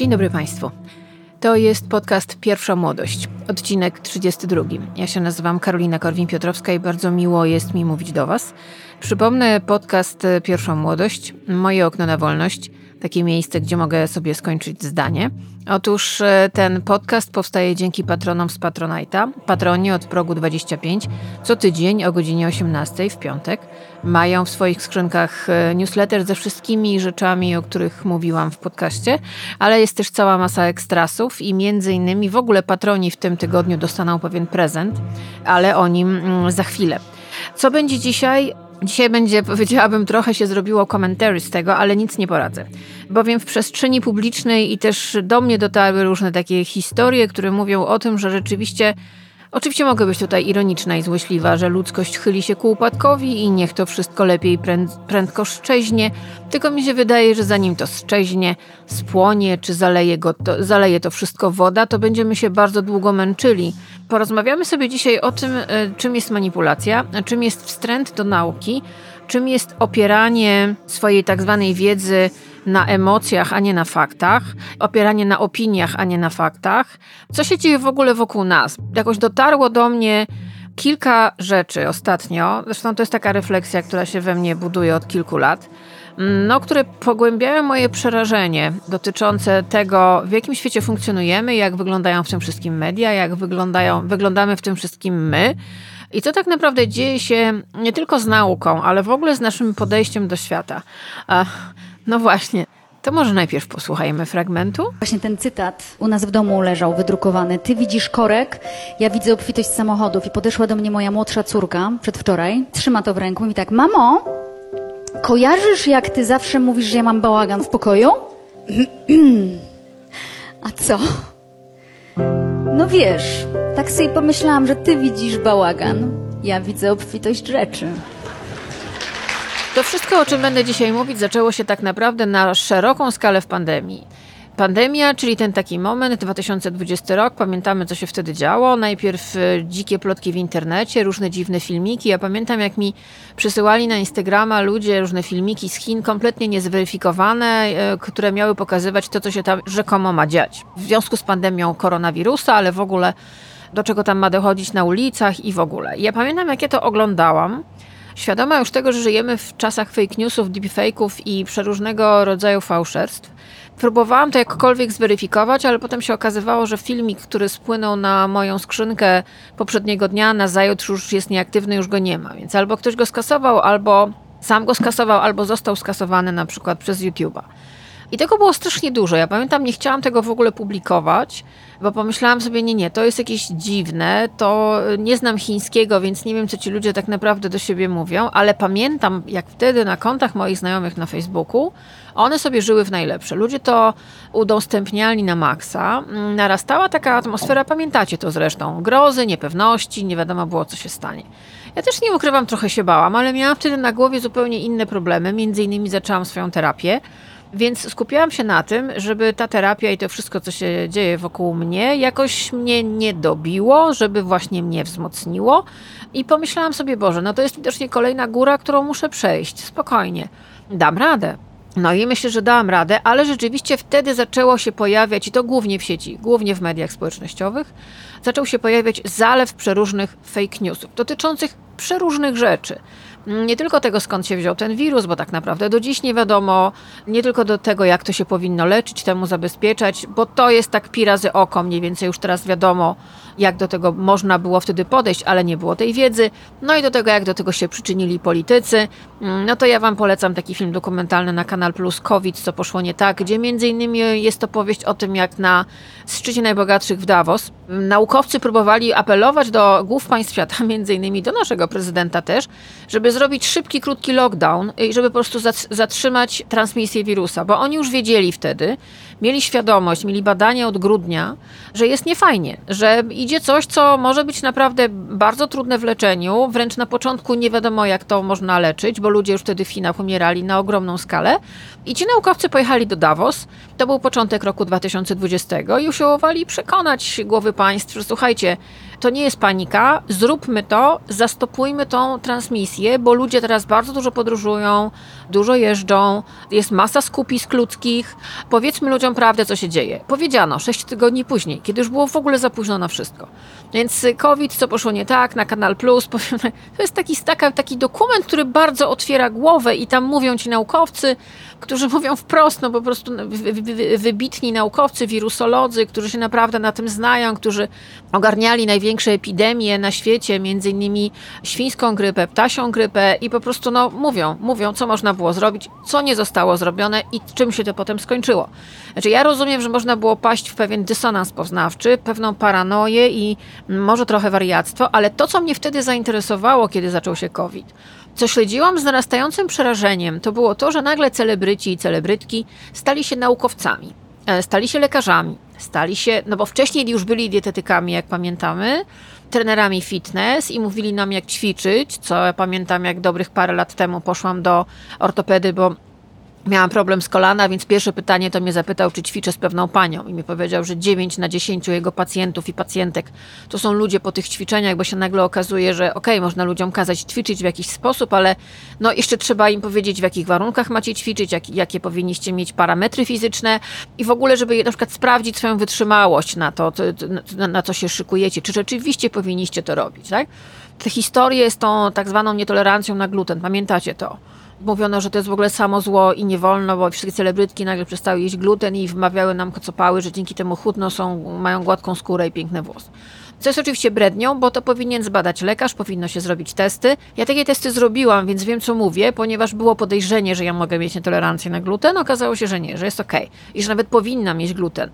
Dzień dobry Państwu. To jest podcast Pierwsza Młodość, odcinek 32. Ja się nazywam Karolina Korwin-Piotrowska i bardzo miło jest mi mówić do Was. Przypomnę podcast Pierwsza Młodość, moje okno na wolność – takie miejsce, gdzie mogę sobie skończyć zdanie. Otóż e, ten podcast powstaje dzięki patronom z Patronite'a. Patroni od progu 25 co tydzień o godzinie 18 w piątek mają w swoich skrzynkach e, newsletter ze wszystkimi rzeczami, o których mówiłam w podcaście, ale jest też cała masa ekstrasów i między innymi w ogóle patroni w tym tygodniu dostaną pewien prezent, ale o nim mm, za chwilę. Co będzie dzisiaj? Dzisiaj będzie, powiedziałabym, trochę się zrobiło komentarzy z tego, ale nic nie poradzę. Bowiem w przestrzeni publicznej i też do mnie dotarły różne takie historie, które mówią o tym, że rzeczywiście Oczywiście mogę być tutaj ironiczna i złośliwa, że ludzkość chyli się ku upadkowi i niech to wszystko lepiej pręd prędko szczeźnie, tylko mi się wydaje, że zanim to szczeźnie, spłonie czy zaleje, go to, zaleje to wszystko woda, to będziemy się bardzo długo męczyli. Porozmawiamy sobie dzisiaj o tym, e, czym jest manipulacja, czym jest wstręt do nauki, czym jest opieranie swojej tak zwanej wiedzy na emocjach, a nie na faktach, opieranie na opiniach, a nie na faktach. Co się dzieje w ogóle wokół nas? Jakoś dotarło do mnie kilka rzeczy ostatnio, zresztą to jest taka refleksja, która się we mnie buduje od kilku lat, no, które pogłębiają moje przerażenie dotyczące tego, w jakim świecie funkcjonujemy, jak wyglądają w tym wszystkim media, jak wyglądają, wyglądamy w tym wszystkim my. I co tak naprawdę dzieje się nie tylko z nauką, ale w ogóle z naszym podejściem do świata. No właśnie. To może najpierw posłuchajmy fragmentu. Właśnie ten cytat u nas w domu leżał wydrukowany. Ty widzisz korek, ja widzę obfitość samochodów. I podeszła do mnie moja młodsza córka przedwczoraj, trzyma to w ręku i tak, mamo, kojarzysz jak ty zawsze mówisz, że ja mam bałagan w pokoju? A co? No wiesz, tak sobie pomyślałam, że ty widzisz bałagan, ja widzę obfitość rzeczy. To wszystko, o czym będę dzisiaj mówić, zaczęło się tak naprawdę na szeroką skalę w pandemii. Pandemia, czyli ten taki moment, 2020 rok, pamiętamy co się wtedy działo. Najpierw e, dzikie plotki w internecie, różne dziwne filmiki. Ja pamiętam jak mi przysyłali na Instagrama ludzie różne filmiki z Chin, kompletnie niezweryfikowane, e, które miały pokazywać to, co się tam rzekomo ma dziać. W związku z pandemią koronawirusa, ale w ogóle do czego tam ma dochodzić na ulicach i w ogóle. Ja pamiętam jak ja to oglądałam Świadoma już tego, że żyjemy w czasach fake newsów, deepfake'ów i przeróżnego rodzaju fałszerstw, próbowałam to jakkolwiek zweryfikować, ale potem się okazywało, że filmik, który spłynął na moją skrzynkę poprzedniego dnia, na zajutrz już jest nieaktywny, już go nie ma. Więc albo ktoś go skasował, albo sam go skasował, albo został skasowany na przykład przez YouTube'a. I tego było strasznie dużo. Ja pamiętam, nie chciałam tego w ogóle publikować, bo pomyślałam sobie, nie, nie, to jest jakieś dziwne, to nie znam chińskiego, więc nie wiem, co ci ludzie tak naprawdę do siebie mówią, ale pamiętam, jak wtedy na kontach moich znajomych na Facebooku, one sobie żyły w najlepsze. Ludzie to udostępniali na maksa. Narastała taka atmosfera, pamiętacie to zresztą, grozy, niepewności, nie wiadomo było, co się stanie. Ja też nie ukrywam, trochę się bałam, ale miałam wtedy na głowie zupełnie inne problemy. Między innymi zaczęłam swoją terapię. Więc skupiłam się na tym, żeby ta terapia i to wszystko, co się dzieje wokół mnie, jakoś mnie nie dobiło, żeby właśnie mnie wzmocniło. I pomyślałam sobie, Boże, no to jest widocznie kolejna góra, którą muszę przejść. Spokojnie, dam radę. No i myślę, że dałam radę, ale rzeczywiście wtedy zaczęło się pojawiać, i to głównie w sieci, głównie w mediach społecznościowych, zaczął się pojawiać zalew przeróżnych fake newsów dotyczących przeróżnych rzeczy. Nie tylko tego, skąd się wziął ten wirus, bo tak naprawdę do dziś nie wiadomo, nie tylko do tego, jak to się powinno leczyć, temu zabezpieczać, bo to jest tak pi razy oko, mniej więcej już teraz wiadomo, jak do tego można było wtedy podejść, ale nie było tej wiedzy. No i do tego, jak do tego się przyczynili politycy. Mm, no to ja Wam polecam taki film dokumentalny na Kanal Plus COVID, co poszło nie tak, gdzie między innymi jest to powieść o tym, jak na szczycie najbogatszych w Davos naukowcy próbowali apelować do głów państw świata, między innymi do naszego prezydenta też, żeby zrobić szybki, krótki lockdown żeby po prostu zatrzymać transmisję wirusa, bo oni już wiedzieli wtedy, mieli świadomość, mieli badania od grudnia, że jest niefajnie, że idzie coś, co może być naprawdę bardzo trudne w leczeniu, wręcz na początku nie wiadomo, jak to można leczyć, bo ludzie już wtedy w Chinach umierali na ogromną skalę. I ci naukowcy pojechali do Davos, to był początek roku 2020 i usiłowali przekonać głowy państw, że słuchajcie, to nie jest panika, zróbmy to, zastopujmy tą transmisję, bo ludzie teraz bardzo dużo podróżują, dużo jeżdżą, jest masa skupisk ludzkich. Powiedzmy ludziom prawdę, co się dzieje. Powiedziano 6 tygodni później, kiedy już było w ogóle za późno na wszystko. Więc COVID, co poszło nie tak, na Kanal Plus, powiem, to jest taki, taka, taki dokument, który bardzo otwiera głowę i tam mówią ci naukowcy, którzy mówią wprost, no po prostu wybitni naukowcy, wirusolodzy, którzy się naprawdę na tym znają, którzy ogarniali największe epidemie na świecie, między innymi świńską grypę, ptasią grypę i po prostu no, mówią, mówią, co można było zrobić, co nie zostało zrobione i czym się to potem skończyło. Znaczy ja rozumiem, że można było paść w pewien dysonans poznawczy, pewną paranoję i może trochę wariactwo, ale to, co mnie wtedy zainteresowało, kiedy zaczął się COVID, co śledziłam z narastającym przerażeniem, to było to, że nagle celebryci i celebrytki stali się naukowcami, e, stali się lekarzami, stali się, no bo wcześniej już byli dietetykami, jak pamiętamy, trenerami fitness i mówili nam, jak ćwiczyć, co ja pamiętam, jak dobrych parę lat temu poszłam do ortopedy, bo Miałam problem z kolana, więc pierwsze pytanie to mnie zapytał, czy ćwiczę z pewną panią. I mi powiedział, że 9 na 10 jego pacjentów i pacjentek to są ludzie po tych ćwiczeniach, bo się nagle okazuje, że okej, okay, można ludziom kazać ćwiczyć w jakiś sposób, ale no jeszcze trzeba im powiedzieć, w jakich warunkach macie ćwiczyć, jak, jakie powinniście mieć parametry fizyczne i w ogóle, żeby na przykład sprawdzić swoją wytrzymałość na to, na, na co się szykujecie, czy rzeczywiście powinniście to robić, tak? Te historie z tą tak zwaną nietolerancją na gluten, pamiętacie to? Mówiono, że to jest w ogóle samo zło i nie wolno, bo wszystkie celebrytki nagle przestały jeść gluten i wmawiały nam kocopały, że dzięki temu chudno są, mają gładką skórę i piękne włosy. Co jest oczywiście brednią, bo to powinien zbadać lekarz, powinno się zrobić testy. Ja takie testy zrobiłam, więc wiem, co mówię, ponieważ było podejrzenie, że ja mogę mieć nietolerancję na gluten. Okazało się, że nie, że jest ok i że nawet powinna mieć gluten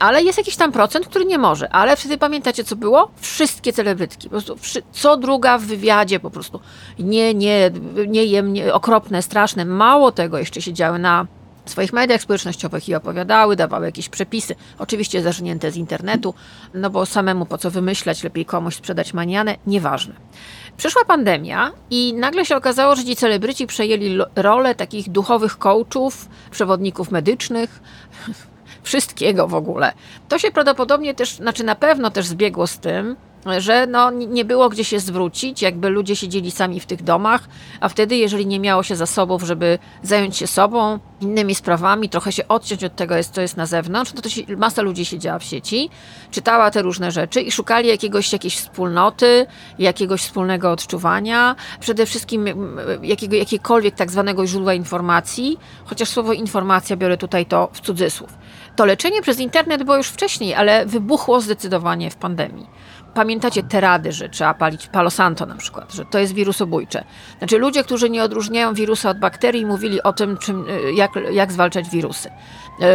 ale jest jakiś tam procent, który nie może. Ale wtedy pamiętacie, co było? Wszystkie celebrytki, po prostu co druga w wywiadzie po prostu. Nie, nie, nie jem, nie, okropne, straszne. Mało tego jeszcze siedziały na swoich mediach społecznościowych i opowiadały, dawały jakieś przepisy, oczywiście zażnięte z internetu, no bo samemu po co wymyślać, lepiej komuś sprzedać manianę, nieważne. Przyszła pandemia i nagle się okazało, że ci celebryci przejęli rolę takich duchowych coachów, przewodników medycznych, wszystkiego w ogóle. To się prawdopodobnie też, znaczy na pewno też zbiegło z tym, że no, nie było gdzie się zwrócić, jakby ludzie siedzieli sami w tych domach, a wtedy, jeżeli nie miało się zasobów, żeby zająć się sobą, innymi sprawami, trochę się odciąć od tego, co jest na zewnątrz, no to się, masa ludzi siedziała w sieci, czytała te różne rzeczy i szukali jakiegoś, jakiejś wspólnoty, jakiegoś wspólnego odczuwania, przede wszystkim jakiego, jakiegokolwiek tak zwanego źródła informacji, chociaż słowo informacja biorę tutaj to w cudzysłów. To leczenie przez internet było już wcześniej, ale wybuchło zdecydowanie w pandemii. Pamiętacie te rady, że trzeba palić Palo Santo na przykład, że to jest wirusobójcze. Znaczy ludzie, którzy nie odróżniają wirusa od bakterii, mówili o tym, czym, y, jak, jak zwalczać wirusy.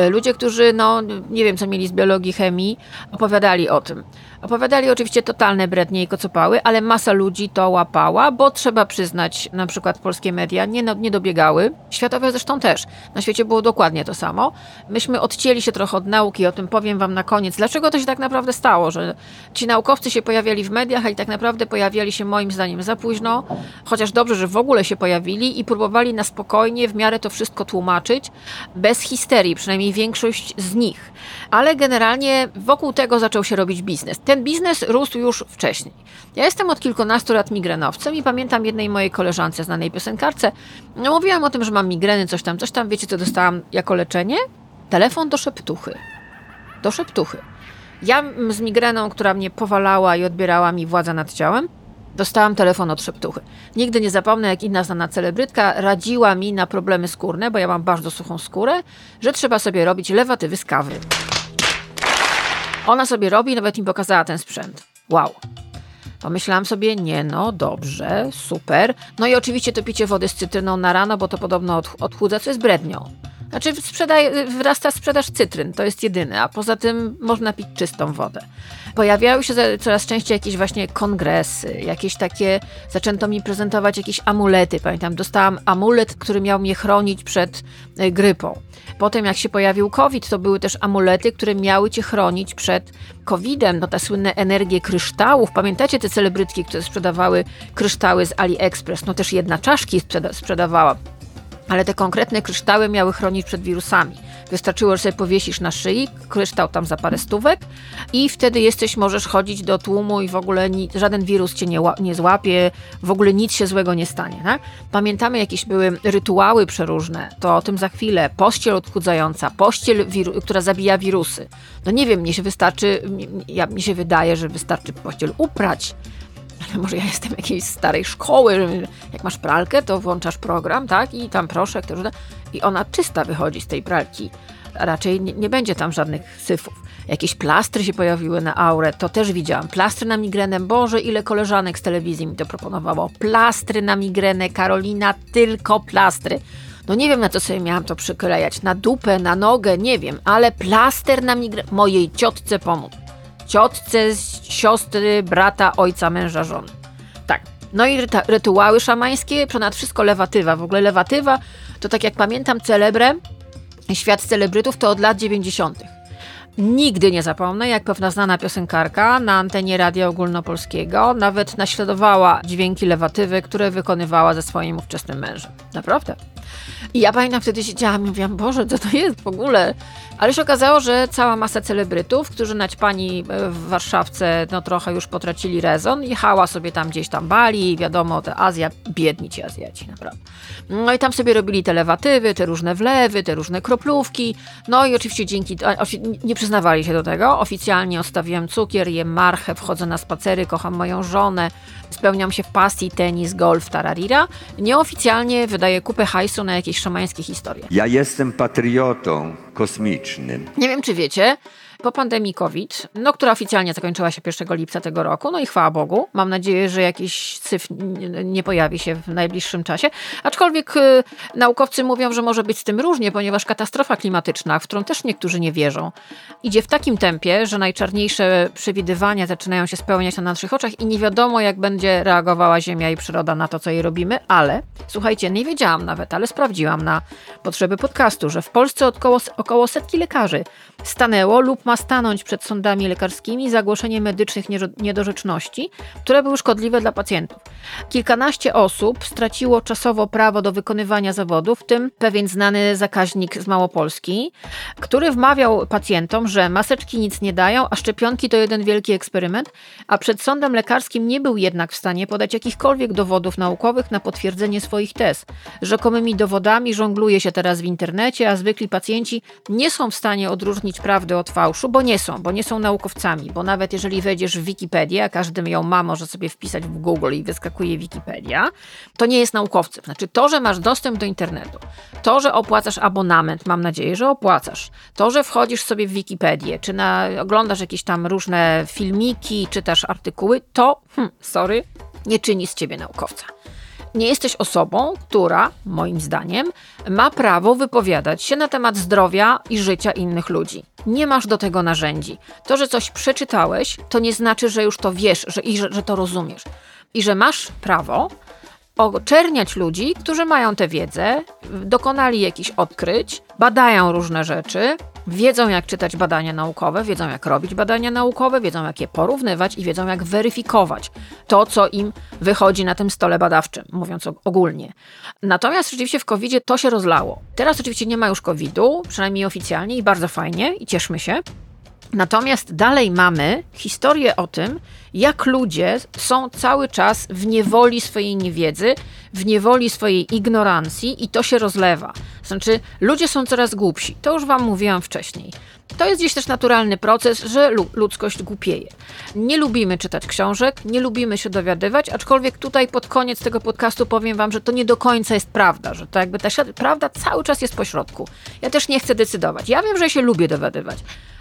Y, ludzie, którzy, no, nie wiem, co mieli z biologii, chemii, opowiadali o tym. Opowiadali oczywiście totalne brednie i kocopały, ale masa ludzi to łapała, bo trzeba przyznać, na przykład polskie media nie, nie dobiegały, światowe zresztą też. Na świecie było dokładnie to samo. Myśmy odcięli się trochę od nauki, o tym powiem wam na koniec. Dlaczego to się tak naprawdę stało, że ci naukowcy się pojawiali w mediach, a i tak naprawdę pojawiali się moim zdaniem za późno, chociaż dobrze, że w ogóle się pojawili i próbowali na spokojnie w miarę to wszystko tłumaczyć, bez histerii, przynajmniej większość z nich. Ale generalnie wokół tego zaczął się robić biznes. Ten biznes rósł już wcześniej. Ja jestem od kilkunastu lat migrenowcem i pamiętam jednej mojej koleżance, znanej piosenkarce, no mówiłam o tym, że mam migreny, coś tam, coś tam. Wiecie, co dostałam jako leczenie? Telefon do szeptuchy. Do szeptuchy. Ja z migreną, która mnie powalała i odbierała mi władza nad ciałem, dostałam telefon od szeptuchy. Nigdy nie zapomnę, jak inna znana celebrytka radziła mi na problemy skórne, bo ja mam bardzo suchą skórę, że trzeba sobie robić lewatywy z kawy. Ona sobie robi, nawet mi pokazała ten sprzęt. Wow. Pomyślałam sobie, nie no, dobrze, super. No i oczywiście to picie wody z cytryną na rano, bo to podobno odchudza, co jest brednią. Znaczy sprzedaj, wyrasta sprzedaż cytryn, to jest jedyne, a poza tym można pić czystą wodę. Pojawiały się coraz częściej jakieś właśnie kongresy, jakieś takie, zaczęto mi prezentować jakieś amulety. Pamiętam, dostałam amulet, który miał mnie chronić przed e, grypą. Potem jak się pojawił COVID, to były też amulety, które miały cię chronić przed COVID-em. No te słynne energie kryształów. Pamiętacie te celebrytki, które sprzedawały kryształy z AliExpress? No też jedna czaszki sprzeda sprzedawała ale te konkretne kryształy miały chronić przed wirusami. Wystarczyło, że sobie powiesisz na szyi, kryształ tam za parę stówek i wtedy jesteś, możesz chodzić do tłumu i w ogóle ni, żaden wirus cię nie, nie złapie, w ogóle nic się złego nie stanie. Tak? Pamiętamy, jakieś były rytuały przeróżne, to o tym za chwilę. Pościel odchudzająca, pościel, która zabija wirusy. No nie wiem, mnie się wystarczy, ja, mi się wydaje, że wystarczy pościel uprać, może ja jestem jakiejś starej szkoły, że jak masz pralkę, to włączasz program, tak, i tam proszek, to, i ona czysta wychodzi z tej pralki. Raczej nie, nie, będzie tam żadnych syfów. Jakieś plastry się pojawiły na aurę, to też widziałam. Plastry na migrenę, Boże, ile koleżanek z telewizji mi to proponowało. Plastry na migrenę, Karolina, tylko plastry. No nie wiem, na co sobie miałam to przyklejać. Na dupę, na nogę, nie wiem, ale plaster na migrenę. Mojej ciotce pomóc ciotce, siostry, brata, ojca, męża, żony. Tak. No i rytuały szamańskie, ponad wszystko lewatywa. W ogóle lewatywa to tak jak pamiętam celebrę, świat celebrytów to od lat 90. Nigdy nie zapomnę, jak pewna znana piosenkarka na antenie Radia Ogólnopolskiego nawet naśladowała dźwięki lewatywy, które wykonywała ze swoim ówczesnym mężem. Naprawdę. I ja pamiętam wtedy siedziałam i mówiłam, Boże, co to jest w ogóle? Ale się okazało, że cała masa celebrytów, którzy naćpani e, w Warszawce no trochę już potracili rezon, jechała sobie tam gdzieś tam Bali, wiadomo, te Azja, biedni ci Azjaci, naprawdę. No i tam sobie robili te lewatywy, te różne wlewy, te różne kroplówki, no i oczywiście dzięki, nie przyznawali się do tego, oficjalnie odstawiłem cukier, jem marchę, wchodzę na spacery, kocham moją żonę, spełniam się w pasji, tenis, golf, tararira. Nieoficjalnie wydaję kupę hajsu na jakieś szamańskie historie. Ja jestem patriotą kosmicznym. Nie wiem, czy wiecie, po pandemii COVID, no, która oficjalnie zakończyła się 1 lipca tego roku, no i chwała Bogu, mam nadzieję, że jakiś syf nie pojawi się w najbliższym czasie, aczkolwiek y, naukowcy mówią, że może być z tym różnie, ponieważ katastrofa klimatyczna, w którą też niektórzy nie wierzą, idzie w takim tempie, że najczarniejsze przewidywania zaczynają się spełniać na naszych oczach i nie wiadomo, jak będzie reagowała Ziemia i przyroda na to, co jej robimy, ale słuchajcie, nie wiedziałam nawet, ale sprawdziłam na potrzeby podcastu, że w Polsce około, około setki lekarzy stanęło lub ma stanąć przed sądami lekarskimi za głoszenie medycznych niedorzeczności, które były szkodliwe dla pacjentów. Kilkanaście osób straciło czasowo prawo do wykonywania zawodu, w tym pewien znany zakaźnik z Małopolski, który wmawiał pacjentom, że maseczki nic nie dają, a szczepionki to jeden wielki eksperyment, a przed sądem lekarskim nie był jednak w stanie podać jakichkolwiek dowodów naukowych na potwierdzenie swoich tez. Rzekomymi dowodami żongluje się teraz w internecie, a zwykli pacjenci nie są w stanie odróżnić prawdy od fałszu fałszu, bo nie są, bo nie są naukowcami, bo nawet jeżeli wejdziesz w Wikipedię, a każdy ją ma, może sobie wpisać w Google i wyskakuje Wikipedia, to nie jest naukowcem. Znaczy to, że masz dostęp do internetu, to, że opłacasz abonament, mam nadzieję, że opłacasz, to, że wchodzisz sobie w Wikipedię, czy na, oglądasz jakieś tam różne filmiki, czytasz artykuły, to, hmm, sorry, nie czyni z ciebie naukowca nie jesteś osobą, która, moim zdaniem, ma prawo wypowiadać się na temat zdrowia i życia innych ludzi. Nie masz do tego narzędzi. To, że coś przeczytałeś, to nie znaczy, że już to wiesz że, i że, że to rozumiesz. I że masz prawo oczerniać ludzi, którzy mają tę wiedzę, dokonali jakichś odkryć, badają różne rzeczy, wiedzą jak czytać badania naukowe, wiedzą jak robić badania naukowe, wiedzą jak je porównywać i wiedzą jak weryfikować to, co im wychodzi na tym stole badawczym, mówiąc ogólnie. Natomiast rzeczywiście w covid to się rozlało. Teraz oczywiście nie ma już COVID-u, przynajmniej oficjalnie i bardzo fajnie i cieszmy się. Natomiast dalej mamy historię o tym, jak ludzie są cały czas w niewoli swojej niewiedzy, w niewoli swojej ignorancji i to się rozlewa. Znaczy, ludzie są coraz głupsi. To już Wam mówiłam wcześniej. To jest gdzieś też naturalny proces, że ludzkość głupieje. Nie lubimy czytać książek, nie lubimy się dowiadywać, aczkolwiek tutaj pod koniec tego podcastu powiem Wam, że to nie do końca jest prawda, że to jakby ta prawda cały czas jest pośrodku. Ja też nie chcę decydować. Ja wiem, że się lubię dowiadywać.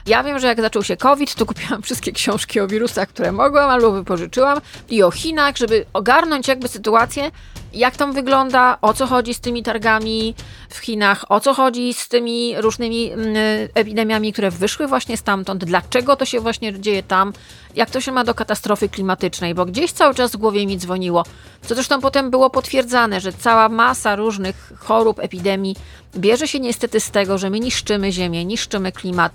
Ja wiem, że jak zaczął się COVID, to kupiłam wszystkie książki o wirusach, które mogłam albo wypożyczyłam i o Chinach, żeby ogarnąć jakby sytuację, jak tam wygląda, o co chodzi z tymi targami w Chinach, o co chodzi z tymi różnymi mm, epidemiami, które wyszły właśnie stamtąd, dlaczego to się właśnie dzieje tam, jak to się ma do katastrofy klimatycznej, bo gdzieś cały czas w głowie mi dzwoniło, co zresztą potem było potwierdzane, że cała masa różnych chorób, epidemii bierze się niestety z tego, że my niszczymy ziemię, niszczymy klimat,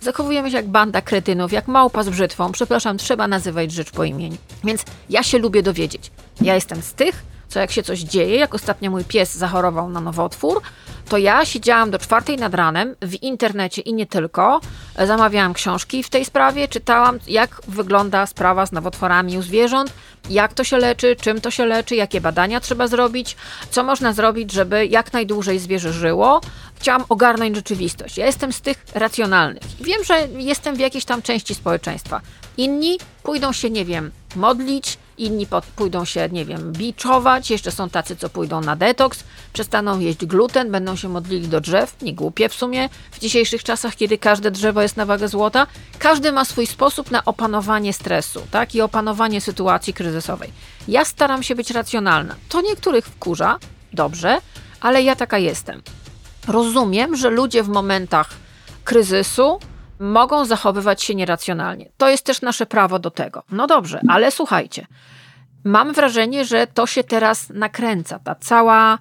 Zachowujemy się jak banda kretynów, jak małpa z brzytwą. Przepraszam, trzeba nazywać rzecz po imieniu. Więc ja się lubię dowiedzieć. Ja jestem z tych, co jak się coś dzieje, jak ostatnio mój pies zachorował na nowotwór, to ja siedziałam do czwartej nad ranem w internecie i nie tylko. Zamawiałam książki w tej sprawie, czytałam, jak wygląda sprawa z nowotworami u zwierząt, jak to się leczy, czym to się leczy, jakie badania trzeba zrobić, co można zrobić, żeby jak najdłużej zwierzę żyło. Chciałam ogarnąć rzeczywistość. Ja jestem z tych racjonalnych. Wiem, że jestem w jakiejś tam części społeczeństwa. Inni pójdą się, nie wiem, modlić, inni pójdą się, nie wiem, biczować, jeszcze są tacy, co pójdą na detoks, przestaną jeść gluten, będą się modlili do drzew, nie głupie w sumie, w dzisiejszych czasach, kiedy każde drzewo jest na wagę złota, każdy ma swój sposób na opanowanie stresu, tak, i opanowanie sytuacji kryzysowej. Ja staram się być racjonalna. To niektórych wkurza, dobrze, ale ja taka jestem. Rozumiem, że ludzie w momentach kryzysu mogą zachowywać się nieracjonalnie. To jest też nasze prawo do tego. No dobrze, ale słuchajcie. Mam wrażenie, że to się teraz nakręca. Ta cała,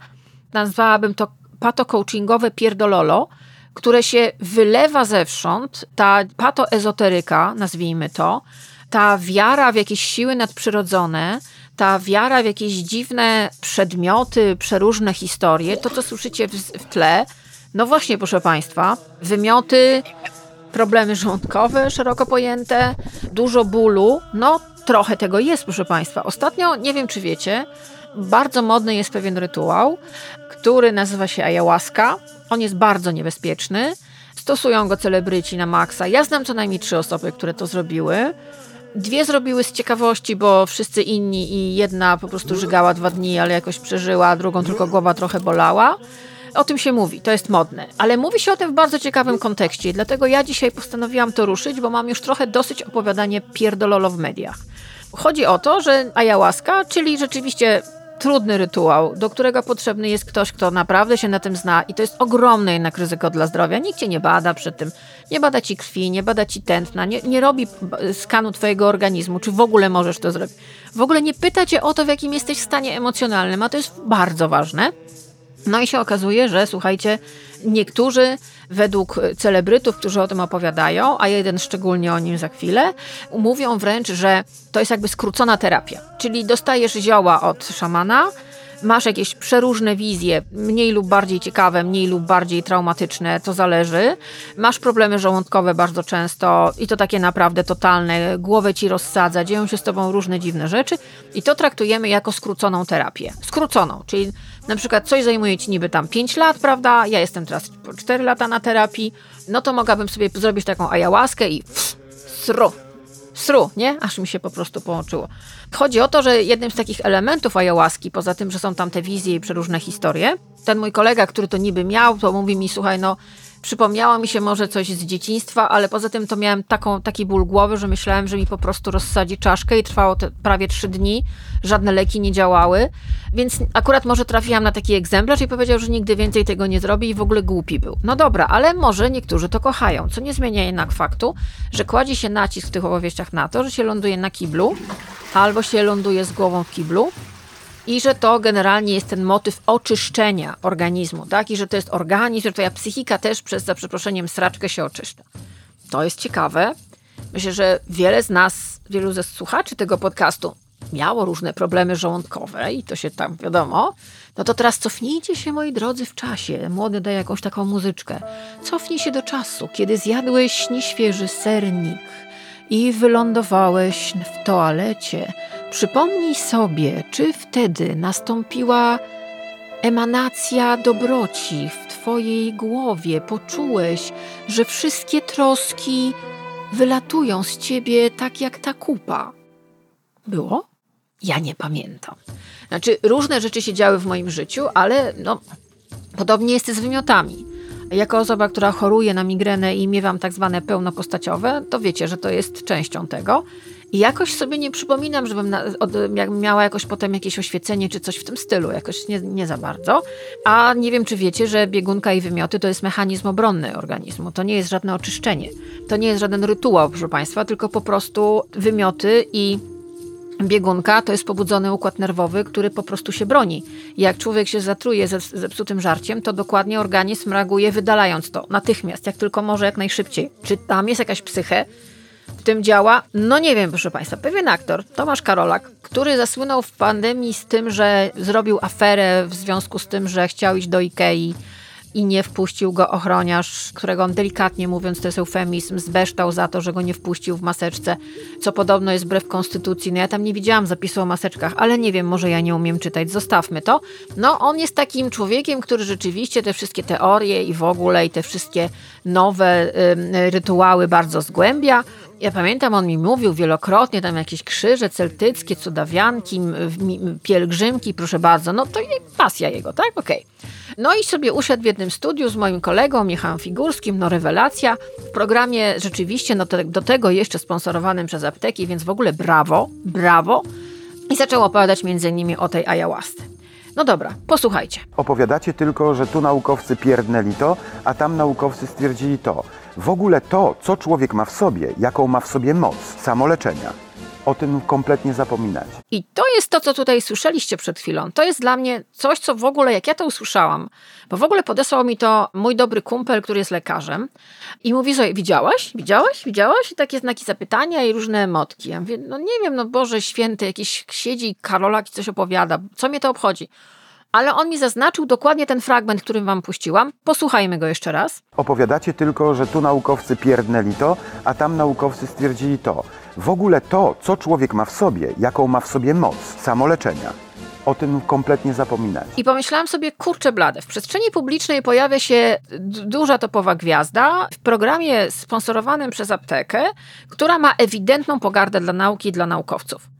nazwałabym to pato-coachingowe pierdololo, które się wylewa zewsząd, ta pato-ezoteryka, nazwijmy to, ta wiara w jakieś siły nadprzyrodzone, ta wiara w jakieś dziwne przedmioty, przeróżne historie, to co słyszycie w, w tle, no właśnie, proszę Państwa, wymioty, problemy żołądkowe szeroko pojęte, dużo bólu. No, trochę tego jest, proszę Państwa. Ostatnio, nie wiem czy wiecie, bardzo modny jest pewien rytuał, który nazywa się ayahuasca. On jest bardzo niebezpieczny. Stosują go celebryci na maksa. Ja znam co najmniej trzy osoby, które to zrobiły. Dwie zrobiły z ciekawości, bo wszyscy inni i jedna po prostu żygała dwa dni, ale jakoś przeżyła, drugą tylko głowa trochę bolała. O tym się mówi, to jest modne. Ale mówi się o tym w bardzo ciekawym kontekście, dlatego ja dzisiaj postanowiłam to ruszyć, bo mam już trochę dosyć opowiadanie pierdololo w mediach. Chodzi o to, że ayahuasca, czyli rzeczywiście trudny rytuał, do którego potrzebny jest ktoś, kto naprawdę się na tym zna i to jest ogromne jednak ryzyko dla zdrowia. Nikt cię nie bada przed tym, nie bada ci krwi, nie bada ci tętna, nie, nie robi skanu twojego organizmu, czy w ogóle możesz to zrobić. W ogóle nie pyta cię o to, w jakim jesteś stanie emocjonalnym, a to jest bardzo ważne. No i się okazuje, że słuchajcie, niektórzy według celebrytów, którzy o tym opowiadają, a jeden szczególnie o nim za chwilę, mówią wręcz, że to jest jakby skrócona terapia. Czyli dostajesz zioła od szamana, masz jakieś przeróżne wizje, mniej lub bardziej ciekawe, mniej lub bardziej traumatyczne, to zależy. Masz problemy żołądkowe bardzo często i to takie naprawdę totalne, głowę ci rozsadza, dzieją się z tobą różne dziwne rzeczy i to traktujemy jako skróconą terapię. Skróconą, czyli na przykład coś zajmuje ci niby tam 5 lat, prawda? Ja jestem teraz 4 lata na terapii, no to mogłabym sobie zrobić taką ayahuaskę i pff, sru, nie? Aż mi się po prostu połączyło. Chodzi o to, że jednym z takich elementów ayahuaski, poza tym, że są tam te wizje i przeróżne historie, ten mój kolega, który to niby miał, to mówi mi, słuchaj, no przypomniało mi się może coś z dzieciństwa, ale poza tym to miałem taką, taki ból głowy, że myślałem, że mi po prostu rozsadzi czaszkę i trwało to prawie trzy dni. Żadne leki nie działały, więc akurat może trafiłam na taki egzemplarz i powiedział, że nigdy więcej tego nie zrobi i w ogóle głupi był. No dobra, ale może niektórzy to kochają, co nie zmienia jednak faktu, że kładzie się nacisk w tych opowieściach na to, że się ląduje na kiblu albo się ląduje z głową w kiblu i że to generalnie jest ten motyw oczyszczenia organizmu, tak? I że to jest organizm, że twoja psychika też przez, za przeproszeniem, sraczkę się oczyszcza. To jest ciekawe. Myślę, że wiele z nas, wielu ze słuchaczy tego podcastu miało różne problemy żołądkowe i to się tam wiadomo. No to teraz cofnijcie się, moi drodzy, w czasie. Młody daje jakąś taką muzyczkę. Cofnij się do czasu, kiedy zjadłeś nieświeży sernik i wylądowałeś w toalecie Przypomnij sobie, czy wtedy nastąpiła emanacja dobroci w Twojej głowie, poczułeś, że wszystkie troski wylatują z Ciebie tak jak ta kupa. Było? Ja nie pamiętam. Znaczy, różne rzeczy się działy w moim życiu, ale no, podobnie jest z wymiotami. Jako osoba, która choruje na migrenę i miewam tak zwane pełnopostaciowe, to wiecie, że to jest częścią tego. I jakoś sobie nie przypominam, żebym na, od, miała jakoś potem jakieś oświecenie czy coś w tym stylu, jakoś nie, nie za bardzo. A nie wiem, czy wiecie, że biegunka i wymioty to jest mechanizm obronny organizmu. To nie jest żadne oczyszczenie. To nie jest żaden rytuał, proszę Państwa, tylko po prostu wymioty i biegunka to jest pobudzony układ nerwowy, który po prostu się broni. Jak człowiek się zatruje ze zepsutym żarciem, to dokładnie organizm reaguje wydalając to natychmiast, jak tylko może, jak najszybciej. Czy tam jest jakaś psychę, tym działa? No nie wiem, proszę Państwa. Pewien aktor, Tomasz Karolak, który zasłynął w pandemii z tym, że zrobił aferę w związku z tym, że chciał iść do Ikei i nie wpuścił go ochroniarz, którego on delikatnie mówiąc, to jest eufemizm, zbeształ za to, że go nie wpuścił w maseczce, co podobno jest wbrew konstytucji. No ja tam nie widziałam zapisu o maseczkach, ale nie wiem, może ja nie umiem czytać, zostawmy to. No on jest takim człowiekiem, który rzeczywiście te wszystkie teorie i w ogóle i te wszystkie nowe y, rytuały bardzo zgłębia. Ja pamiętam, on mi mówił wielokrotnie, tam jakieś krzyże celtyckie, cudawianki, pielgrzymki, proszę bardzo. No to pasja jego, tak? Okej. Okay. No i sobie usiadł w jednym studiu z moim kolegą Michałem Figurskim, no rewelacja. W programie rzeczywiście, no do tego jeszcze sponsorowanym przez apteki, więc w ogóle brawo, brawo. I zaczął opowiadać między innymi o tej ayahuasce. No dobra, posłuchajcie. Opowiadacie tylko, że tu naukowcy pierdnęli to, a tam naukowcy stwierdzili to. W ogóle to, co człowiek ma w sobie, jaką ma w sobie moc samoleczenia, o tym kompletnie zapominać. I to jest to, co tutaj słyszeliście przed chwilą. To jest dla mnie coś, co w ogóle, jak ja to usłyszałam, bo w ogóle podesłał mi to mój dobry kumpel, który jest lekarzem i mówi, że widziałaś? Widziałaś? Widziałaś? I takie znaki zapytania i różne emotki. Ja mówię, no nie wiem, no Boże Święty, jakiś siedzi Karolak i coś opowiada. Co mnie to obchodzi? Ale on mi zaznaczył dokładnie ten fragment, który wam puściłam. Posłuchajmy go jeszcze raz. Opowiadacie tylko, że tu naukowcy pierdnęli to, a tam naukowcy stwierdzili to. W ogóle to, co człowiek ma w sobie, jaką ma w sobie moc samoleczenia. O tym kompletnie zapominać. I pomyślałam sobie, kurczę blade, w przestrzeni publicznej pojawia się duża topowa gwiazda w programie sponsorowanym przez aptekę, która ma ewidentną pogardę dla nauki i dla naukowców.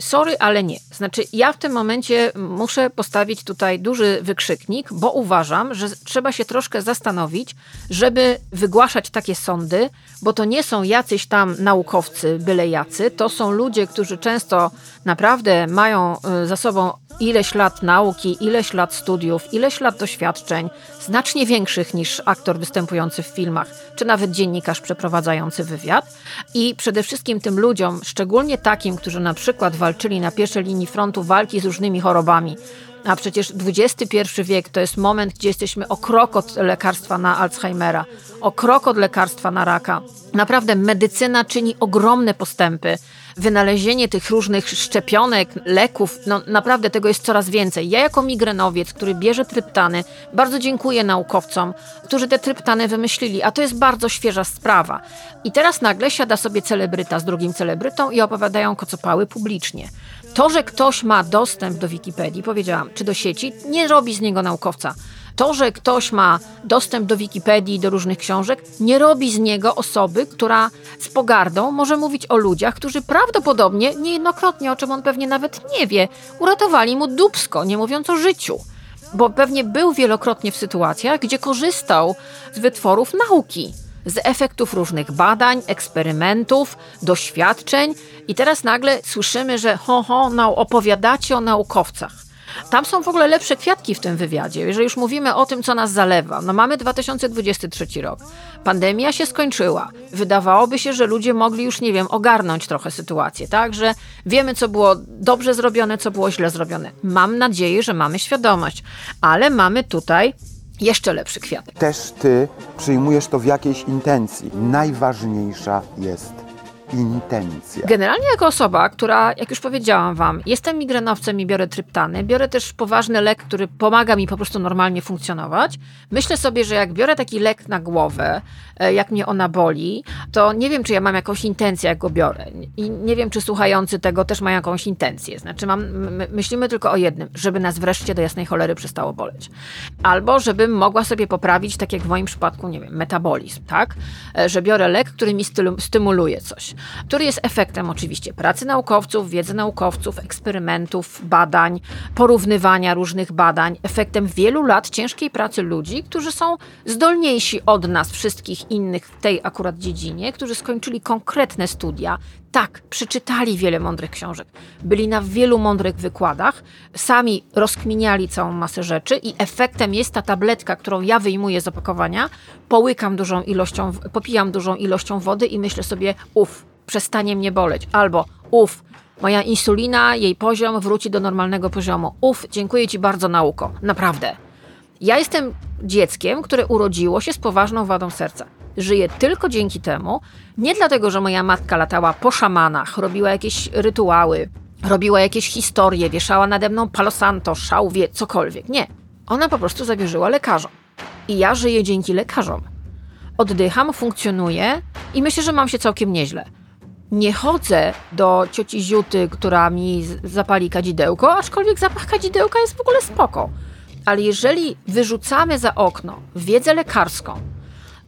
Sorry, ale nie. Znaczy, ja w tym momencie muszę postawić tutaj duży wykrzyknik, bo uważam, że trzeba się troszkę zastanowić, żeby wygłaszać takie sądy, bo to nie są jacyś tam naukowcy, byle jacy, to są ludzie, którzy często naprawdę mają y, za sobą ileś lat nauki, ileś lat studiów, ileś lat doświadczeń, znacznie większych niż aktor występujący w filmach, czy nawet dziennikarz przeprowadzający wywiad. I przede wszystkim tym ludziom, szczególnie takim, którzy na przykład walczyli na pierwszej linii frontu walki z różnymi chorobami, a przecież XXI wiek to jest moment, gdzie jesteśmy o krok od lekarstwa na Alzheimera, o krok od lekarstwa na raka. Naprawdę medycyna czyni ogromne postępy wynalezienie tych różnych szczepionek, leków, no naprawdę tego jest coraz więcej. Ja jako migrenowiec, który bierze tryptany, bardzo dziękuję naukowcom, którzy te tryptany wymyślili, a to jest bardzo świeża sprawa. I teraz nagle siada sobie celebryta z drugim celebrytą i opowiadają kocopały publicznie. To, że ktoś ma dostęp do Wikipedii, powiedziałam, czy do sieci, nie robi z niego naukowca. To, że ktoś ma dostęp do Wikipedii, do różnych książek, nie robi z niego osoby, która z pogardą może mówić o ludziach, którzy prawdopodobnie, niejednokrotnie, o czym on pewnie nawet nie wie, uratowali mu dubsko, nie mówiąc o życiu. Bo pewnie był wielokrotnie w sytuacjach, gdzie korzystał z wytworów nauki z efektów różnych badań, eksperymentów, doświadczeń, i teraz nagle słyszymy, że ho, ho, no, opowiadacie o naukowcach. Tam są w ogóle lepsze kwiatki w tym wywiadzie, jeżeli już mówimy o tym, co nas zalewa. No mamy 2023 rok. Pandemia się skończyła. Wydawałoby się, że ludzie mogli już, nie wiem, ogarnąć trochę sytuację, tak? Że wiemy, co było dobrze zrobione, co było źle zrobione. Mam nadzieję, że mamy świadomość, ale mamy tutaj jeszcze lepszy kwiatek. Też ty przyjmujesz to w jakiejś intencji. Najważniejsza jest intencja. Generalnie jako osoba, która, jak już powiedziałam wam, jestem migrenowcem i biorę tryptany, biorę też poważny lek, który pomaga mi po prostu normalnie funkcjonować. Myślę sobie, że jak biorę taki lek na głowę, e, jak mnie ona boli, to nie wiem, czy ja mam jakąś intencję, jak go biorę. I nie wiem, czy słuchający tego też mają jakąś intencję. Znaczy, mam, myślimy tylko o jednym, żeby nas wreszcie do jasnej cholery przestało boleć. Albo żebym mogła sobie poprawić, tak jak w moim przypadku, nie wiem, metabolizm, tak? E, że biorę lek, który mi stymuluje coś który jest efektem oczywiście pracy naukowców, wiedzy naukowców, eksperymentów, badań, porównywania różnych badań, efektem wielu lat ciężkiej pracy ludzi, którzy są zdolniejsi od nas, wszystkich innych w tej akurat dziedzinie, którzy skończyli konkretne studia, tak, przeczytali wiele mądrych książek, byli na wielu mądrych wykładach, sami rozkminiali całą masę rzeczy i efektem jest ta tabletka, którą ja wyjmuję z opakowania, połykam dużą ilością, popijam dużą ilością wody i myślę sobie, uff, przestanie mnie boleć. Albo uf, moja insulina, jej poziom wróci do normalnego poziomu. Uf, dziękuję Ci bardzo, nauko. Naprawdę. Ja jestem dzieckiem, które urodziło się z poważną wadą serca. Żyję tylko dzięki temu, nie dlatego, że moja matka latała po szamanach, robiła jakieś rytuały, robiła jakieś historie, wieszała nade mną palosanto, szałwie, cokolwiek. Nie. Ona po prostu zawierzyła lekarzom. I ja żyję dzięki lekarzom. Oddycham, funkcjonuję i myślę, że mam się całkiem nieźle. Nie chodzę do cioci Ziuty, która mi zapali kadzidełko, aczkolwiek zapach kadzidełka jest w ogóle spoko. Ale jeżeli wyrzucamy za okno wiedzę lekarską,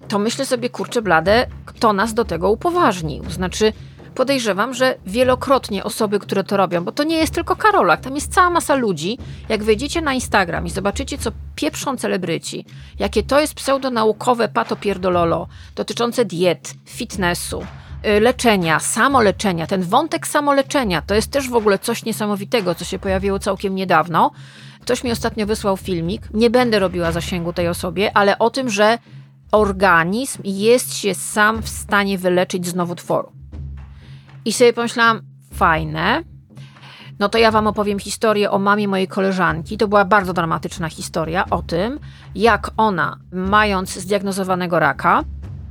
to myślę sobie, kurczę blade, kto nas do tego upoważnił. Znaczy, podejrzewam, że wielokrotnie osoby, które to robią, bo to nie jest tylko Karolak, tam jest cała masa ludzi. Jak wejdziecie na Instagram i zobaczycie, co pieprzą celebryci, jakie to jest pseudonaukowe patopierdololo dotyczące diet, fitnessu, leczenia, samoleczenia, ten wątek samoleczenia, to jest też w ogóle coś niesamowitego, co się pojawiło całkiem niedawno. Ktoś mi ostatnio wysłał filmik, nie będę robiła zasięgu tej osobie, ale o tym, że organizm jest się sam w stanie wyleczyć z nowotworu. I sobie pomyślałam, fajne. No to ja wam opowiem historię o mamie mojej koleżanki. To była bardzo dramatyczna historia o tym, jak ona, mając zdiagnozowanego raka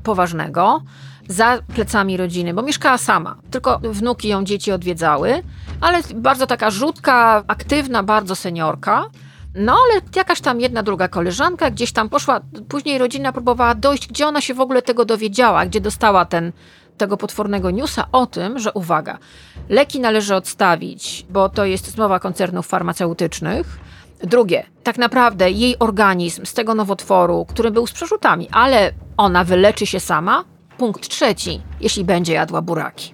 poważnego, za plecami rodziny, bo mieszkała sama, tylko wnuki ją dzieci odwiedzały, ale bardzo taka rzutka, aktywna, bardzo seniorka. No ale jakaś tam jedna, druga koleżanka gdzieś tam poszła, później rodzina próbowała dojść, gdzie ona się w ogóle tego dowiedziała, gdzie dostała ten, tego potwornego newsa o tym, że uwaga, leki należy odstawić, bo to jest zmowa koncernów farmaceutycznych. Drugie, tak naprawdę jej organizm z tego nowotworu, który był z przerzutami, ale ona wyleczy się sama. Punkt trzeci, jeśli będzie jadła buraki.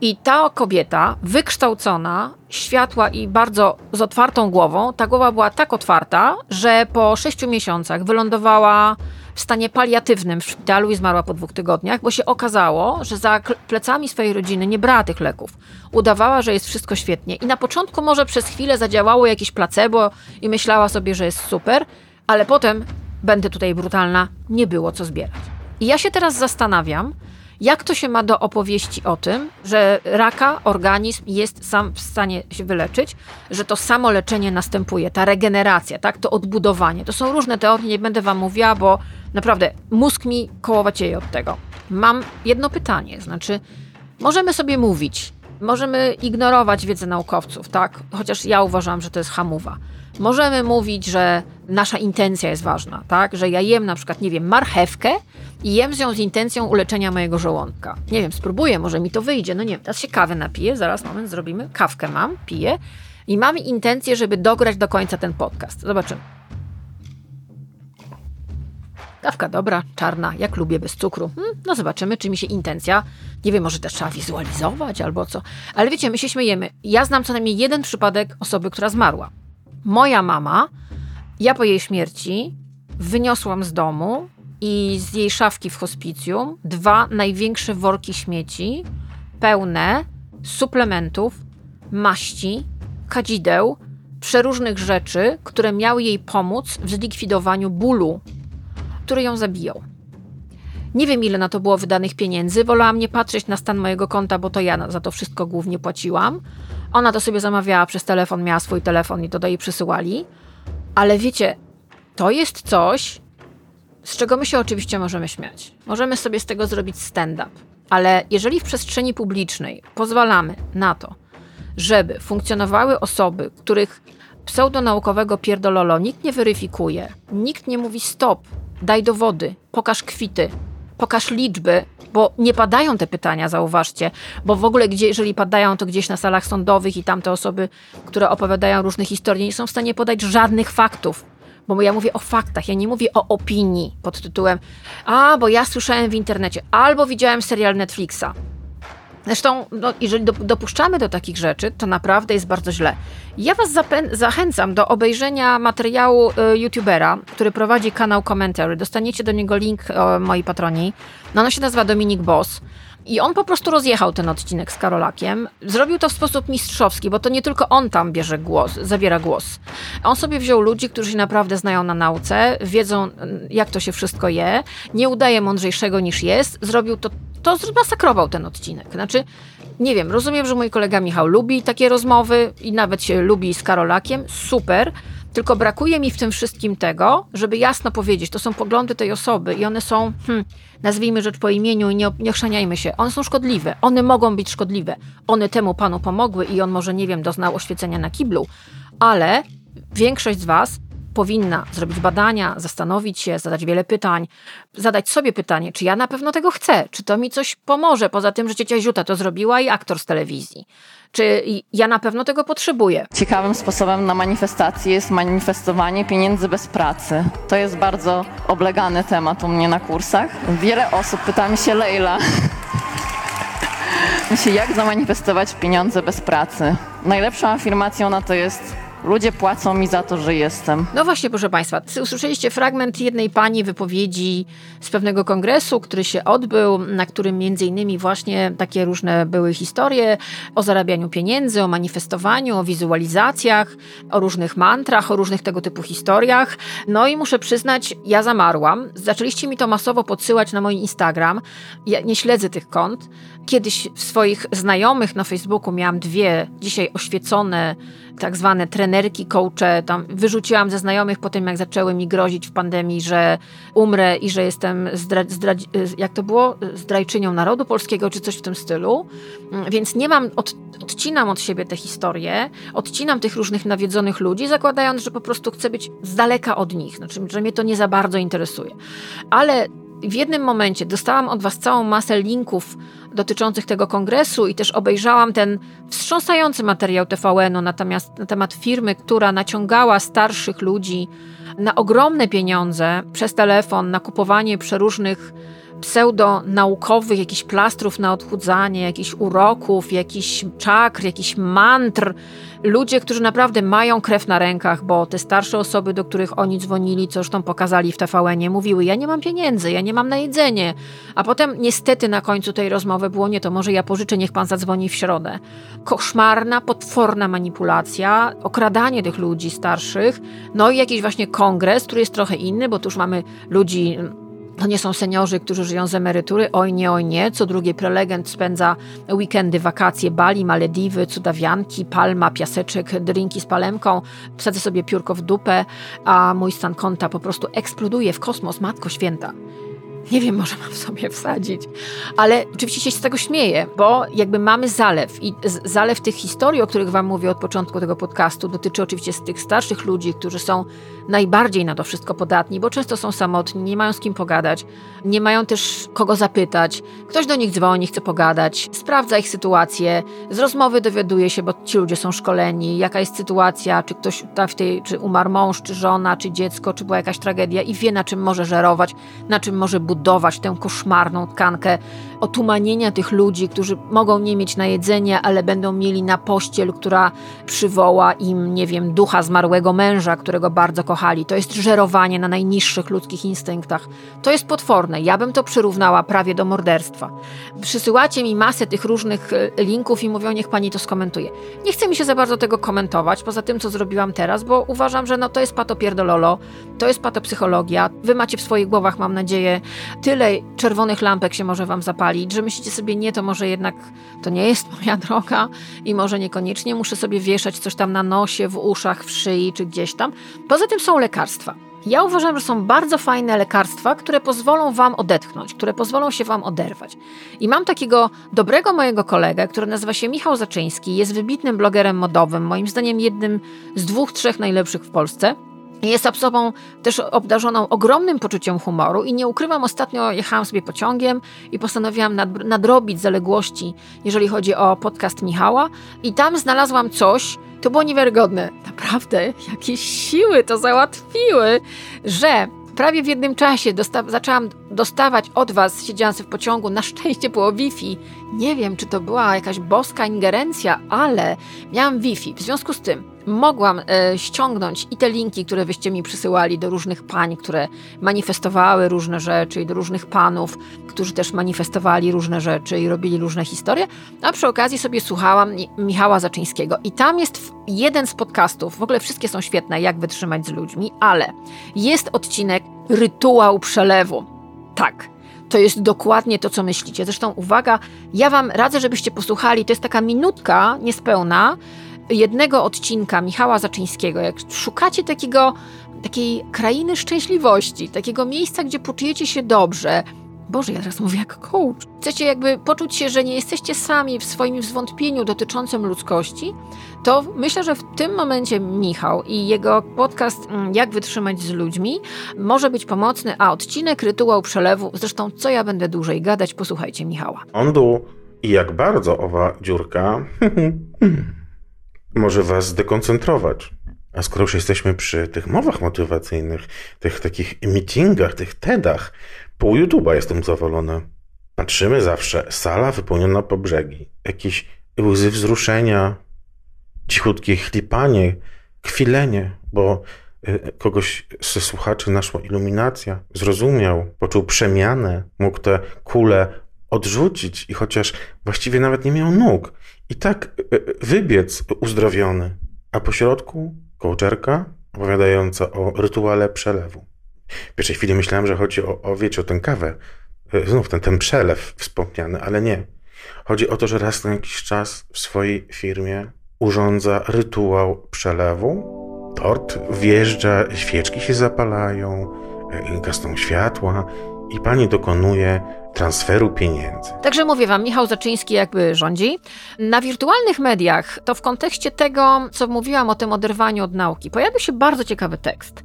I ta kobieta, wykształcona, światła i bardzo z otwartą głową, ta głowa była tak otwarta, że po sześciu miesiącach wylądowała w stanie paliatywnym w szpitalu i zmarła po dwóch tygodniach, bo się okazało, że za plecami swojej rodziny nie brała tych leków. Udawała, że jest wszystko świetnie. I na początku może przez chwilę zadziałało jakieś placebo i myślała sobie, że jest super, ale potem, będę tutaj brutalna, nie było co zbierać. I ja się teraz zastanawiam, jak to się ma do opowieści o tym, że raka organizm jest sam w stanie się wyleczyć, że to samo leczenie następuje, ta regeneracja, tak, to odbudowanie. To są różne teorie, nie będę wam mówiła, bo naprawdę mózg mi kołowacieje od tego. Mam jedno pytanie, znaczy możemy sobie mówić, możemy ignorować wiedzę naukowców, tak, chociaż ja uważam, że to jest hamuwa. Możemy mówić, że nasza intencja jest ważna, tak? Że ja jem na przykład, nie wiem, marchewkę i jem z nią z intencją uleczenia mojego żołądka. Nie wiem, spróbuję, może mi to wyjdzie. No nie wiem, teraz się kawy napiję, zaraz moment zrobimy. Kawkę mam, piję i mam intencję, żeby dograć do końca ten podcast. Zobaczymy. Kawka dobra, czarna, jak lubię, bez cukru. Hmm, no zobaczymy, czy mi się intencja, nie wiem, może też trzeba wizualizować albo co. Ale wiecie, my się śmiejemy. Ja znam co najmniej jeden przypadek osoby, która zmarła. Moja mama, ja po jej śmierci wyniosłam z domu i z jej szafki w hospicjum dwa największe worki śmieci, pełne suplementów, maści, kadzideł, przeróżnych rzeczy, które miały jej pomóc w zlikwidowaniu bólu, który ją zabijał. Nie wiem, ile na to było wydanych pieniędzy. Wolałam nie patrzeć na stan mojego konta, bo to ja za to wszystko głównie płaciłam. Ona to sobie zamawiała przez telefon, miała swój telefon i to do jej przysyłali. Ale wiecie, to jest coś, z czego my się oczywiście możemy śmiać. Możemy sobie z tego zrobić stand-up. Ale jeżeli w przestrzeni publicznej pozwalamy na to, żeby funkcjonowały osoby, których pseudonaukowego pierdololo nikt nie weryfikuje, nikt nie mówi stop, daj dowody, pokaż kwity, pokaż liczby, bo nie padają te pytania, zauważcie, bo w ogóle gdzie, jeżeli padają, to gdzieś na salach sądowych i tamte osoby, które opowiadają różne historie, nie są w stanie podać żadnych faktów. Bo ja mówię o faktach, ja nie mówię o opinii pod tytułem a, bo ja słyszałem w internecie, albo widziałem serial Netflixa. Zresztą, no, jeżeli do, dopuszczamy do takich rzeczy, to naprawdę jest bardzo źle. Ja Was zachęcam do obejrzenia materiału y, youtubera, który prowadzi kanał Commentary. Dostaniecie do niego link, o, moi patroni. No, ono się nazywa Dominik Boss. I on po prostu rozjechał ten odcinek z Karolakiem. Zrobił to w sposób mistrzowski, bo to nie tylko on tam bierze głos, zabiera głos. On sobie wziął ludzi, którzy się naprawdę znają na nauce, wiedzą, mm, jak to się wszystko je, nie udaje mądrzejszego niż jest. Zrobił to, to zmasakrował ten odcinek. Znaczy, nie wiem, rozumiem, że mój kolega Michał lubi takie rozmowy i nawet się lubi z Karolakiem. Super. Tylko brakuje mi w tym wszystkim tego, żeby jasno powiedzieć, to są poglądy tej osoby i one są, hmm, nazwijmy rzecz po imieniu i nie, nie się, one są szkodliwe, one mogą być szkodliwe. One temu panu pomogły i on może, nie wiem, doznał oświecenia na kiblu, ale większość z was powinna zrobić badania, zastanowić się, zadać wiele pytań, zadać sobie pytanie, czy ja na pewno tego chcę, czy to mi coś pomoże, poza tym, że ciocia Ziuta to zrobiła i aktor z telewizji. Czy ja na pewno tego potrzebuję? Ciekawym sposobem na manifestację jest manifestowanie pieniędzy bez pracy. To jest bardzo oblegany temat u mnie na kursach. Wiele osób pyta mi się, Leila, jak zamanifestować pieniądze bez pracy. Najlepszą afirmacją na to jest Ludzie płacą mi za to, że jestem. No właśnie, proszę Państwa, usłyszeliście fragment jednej pani wypowiedzi z pewnego kongresu, który się odbył, na którym między innymi właśnie takie różne były historie o zarabianiu pieniędzy, o manifestowaniu, o wizualizacjach, o różnych mantrach, o różnych tego typu historiach. No i muszę przyznać, ja zamarłam. Zaczęliście mi to masowo podsyłać na mój Instagram. Ja nie śledzę tych kont. Kiedyś w swoich znajomych na Facebooku miałam dwie dzisiaj oświecone tak zwane trenerki, coache, tam wyrzuciłam ze znajomych po tym, jak zaczęły mi grozić w pandemii, że umrę i że jestem, zdra, zdra, jak to było, zdrajczynią narodu polskiego, czy coś w tym stylu. Mm, więc nie mam, od, odcinam od siebie te historie, odcinam tych różnych nawiedzonych ludzi, zakładając, że po prostu chcę być z daleka od nich, znaczy, że mnie to nie za bardzo interesuje. Ale w jednym momencie dostałam od Was całą masę linków dotyczących tego kongresu i też obejrzałam ten wstrząsający materiał TVN-u natomiast na temat firmy, która naciągała starszych ludzi na ogromne pieniądze przez telefon, na kupowanie przeróżnych pseudonaukowych, jakichś plastrów na odchudzanie, jakichś uroków, jakichś czakr, jakichś mantr. Ludzie, którzy naprawdę mają krew na rękach, bo te starsze osoby, do których oni dzwonili, co zresztą pokazali w TVN-ie, mówiły: Ja nie mam pieniędzy, ja nie mam na jedzenie. A potem niestety na końcu tej rozmowy było: Nie, to może ja pożyczę, niech pan zadzwoni w środę. Koszmarna, potworna manipulacja, okradanie tych ludzi starszych, no i jakiś właśnie kongres, który jest trochę inny, bo tu już mamy ludzi to nie są seniorzy, którzy żyją z emerytury. Oj nie, oj nie. Co drugi prelegent spędza weekendy, wakacje, Bali, Malediwy, cudawianki, palma, piaseczek, drinki z palemką. Wsadzę sobie piórko w dupę, a mój stan konta po prostu eksploduje w kosmos. Matko Święta. Nie wiem, może mam sobie wsadzić. Ale oczywiście się z tego śmieję, bo jakby mamy zalew i zalew tych historii, o których wam mówię od początku tego podcastu, dotyczy oczywiście z tych starszych ludzi, którzy są najbardziej na to wszystko podatni, bo często są samotni, nie mają z kim pogadać, nie mają też kogo zapytać. Ktoś do nich dzwoni, chce pogadać, sprawdza ich sytuację, z rozmowy dowiaduje się, bo ci ludzie są szkoleni, jaka jest sytuacja, czy ktoś w tej, czy umarł mąż, czy żona, czy dziecko, czy była jakaś tragedia i wie, na czym może żerować, na czym może budować tę koszmarną tkankę otumanienia tych ludzi, którzy mogą nie mieć na jedzenie, ale będą mieli na pościel, która przywoła im, nie wiem, ducha zmarłego męża, którego bardzo kochali. To jest żerowanie na najniższych ludzkich instynktach. To jest potworne. Ja bym to przyrównała prawie do morderstwa. Przysyłacie mi masę tych różnych e, linków i mówią, niech pani to skomentuje. Nie chcę mi się za bardzo tego komentować, poza tym, co zrobiłam teraz, bo uważam, że no, to jest patopierdololo, to jest patopsychologia. Wy macie w swoich głowach, mam nadzieję, tyle czerwonych lampek się może wam zapalić, że myślicie sobie, nie, to może jednak to nie jest moja droga i może niekoniecznie muszę sobie wieszać coś tam na nosie, w uszach, w szyi czy gdzieś tam. Poza tym są lekarstwa. Ja uważam, że są bardzo fajne lekarstwa, które pozwolą Wam odetchnąć, które pozwolą się Wam oderwać. I mam takiego dobrego mojego kolegę, który nazywa się Michał Zaczyński, jest wybitnym blogerem modowym, moim zdaniem jednym z dwóch, trzech najlepszych w Polsce. Jest osobą też obdarzoną ogromnym poczuciem humoru i nie ukrywam, ostatnio jechałam sobie pociągiem i postanowiłam nadrobić zaległości, jeżeli chodzi o podcast Michała i tam znalazłam coś, to było niewiarygodne. Naprawdę, jakieś siły to załatwiły, że prawie w jednym czasie dosta zaczęłam dostawać od Was, siedząc w pociągu, na szczęście było Wi-Fi. Nie wiem, czy to była jakaś boska ingerencja, ale miałam Wi-Fi. W związku z tym mogłam e, ściągnąć i te linki, które wyście mi przysyłali do różnych pań, które manifestowały różne rzeczy i do różnych panów, którzy też manifestowali różne rzeczy i robili różne historie, a przy okazji sobie słuchałam Michała Zaczyńskiego i tam jest jeden z podcastów, w ogóle wszystkie są świetne, jak wytrzymać z ludźmi, ale jest odcinek Rytuał Przelewu. Tak, to jest dokładnie to, co myślicie. Zresztą uwaga, ja Wam radzę, żebyście posłuchali. To jest taka minutka niespełna, jednego odcinka Michała Zaczyńskiego, jak szukacie takiego, takiej krainy szczęśliwości, takiego miejsca, gdzie poczujecie się dobrze, Boże, ja teraz mówię jak coach. Chcecie jakby poczuć się, że nie jesteście sami w swoim zwątpieniu dotyczącym ludzkości, to myślę, że w tym momencie Michał i jego podcast mm, Jak wytrzymać z ludźmi może być pomocny, a odcinek Rytuał Przelewu, zresztą co ja będę dłużej gadać, posłuchajcie Michała. Ondu i jak bardzo owa dziurka może was zdekoncentrować. A skoro już jesteśmy przy tych mowach motywacyjnych, tych takich meetingach, tych TEDach, pół YouTube'a jestem zawolony. Patrzymy zawsze, sala wypełniona po brzegi, jakieś łzy wzruszenia, cichutkie chlipanie, kwilenie, bo y, kogoś ze słuchaczy naszła iluminacja, zrozumiał, poczuł przemianę, mógł te kule odrzucić i chociaż właściwie nawet nie miał nóg, i tak y, y, wybiec uzdrowiony, a po środku kołczerka opowiadająca o rytuale przelewu. W pierwszej chwili myślałem, że chodzi o, o wiecie, o tę kawę, y, znów ten, ten przelew wspomniany, ale nie. Chodzi o to, że raz na jakiś czas w swojej firmie urządza rytuał przelewu. Tort wjeżdża, świeczki się zapalają, y, gasną światła i pani dokonuje transferu pieniędzy. Także mówię wam, Michał Zaczyński jakby rządzi. Na wirtualnych mediach, to w kontekście tego, co mówiłam o tym oderwaniu od nauki, pojawił się bardzo ciekawy tekst.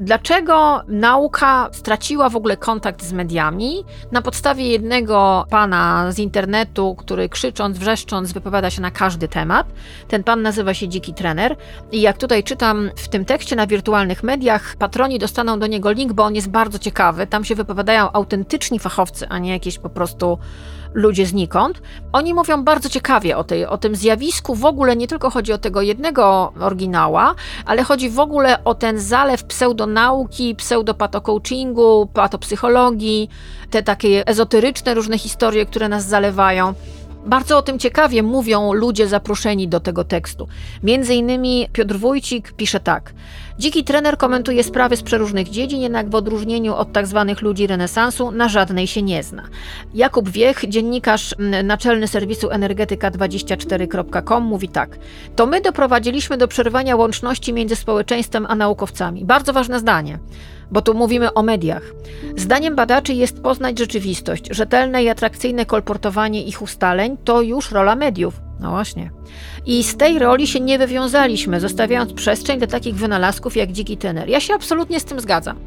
Dlaczego nauka straciła w ogóle kontakt z mediami? Na podstawie jednego pana z internetu, który krzycząc, wrzeszcząc wypowiada się na każdy temat. Ten pan nazywa się Dziki Trener. I jak tutaj czytam w tym tekście na wirtualnych mediach, patroni dostaną do niego link, bo on jest bardzo ciekawy. Tam się wypowiadają autentyczni fachowcy, a nie jakieś po prostu ludzie znikąd. Oni mówią bardzo ciekawie o, tej, o tym zjawisku. W ogóle nie tylko chodzi o tego jednego oryginała, ale chodzi w ogóle o ten zalew pseudonauki, pseudopatocoachingu, patopsychologii, te takie ezoteryczne różne historie, które nas zalewają. Bardzo o tym ciekawie mówią ludzie zaproszeni do tego tekstu. Między innymi Piotr Wójcik pisze tak. Dziki trener komentuje sprawy z przeróżnych dziedzin, jednak w odróżnieniu od tak zwanych ludzi renesansu na żadnej się nie zna. Jakub Wiech, dziennikarz naczelny serwisu energetyka24.com mówi tak. To my doprowadziliśmy do przerwania łączności między społeczeństwem a naukowcami. Bardzo ważne zdanie bo tu mówimy o mediach. Zdaniem badaczy jest poznać rzeczywistość. Rzetelne i atrakcyjne kolportowanie ich ustaleń to już rola mediów. No właśnie. I z tej roli się nie wywiązaliśmy, zostawiając przestrzeń dla takich wynalazków jak dziki tener. Ja się absolutnie z tym zgadzam,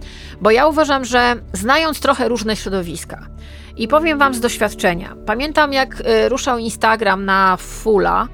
bo ja uważam, że znając trochę różne środowiska i powiem Wam z doświadczenia, pamiętam jak y, ruszał Instagram na Fula,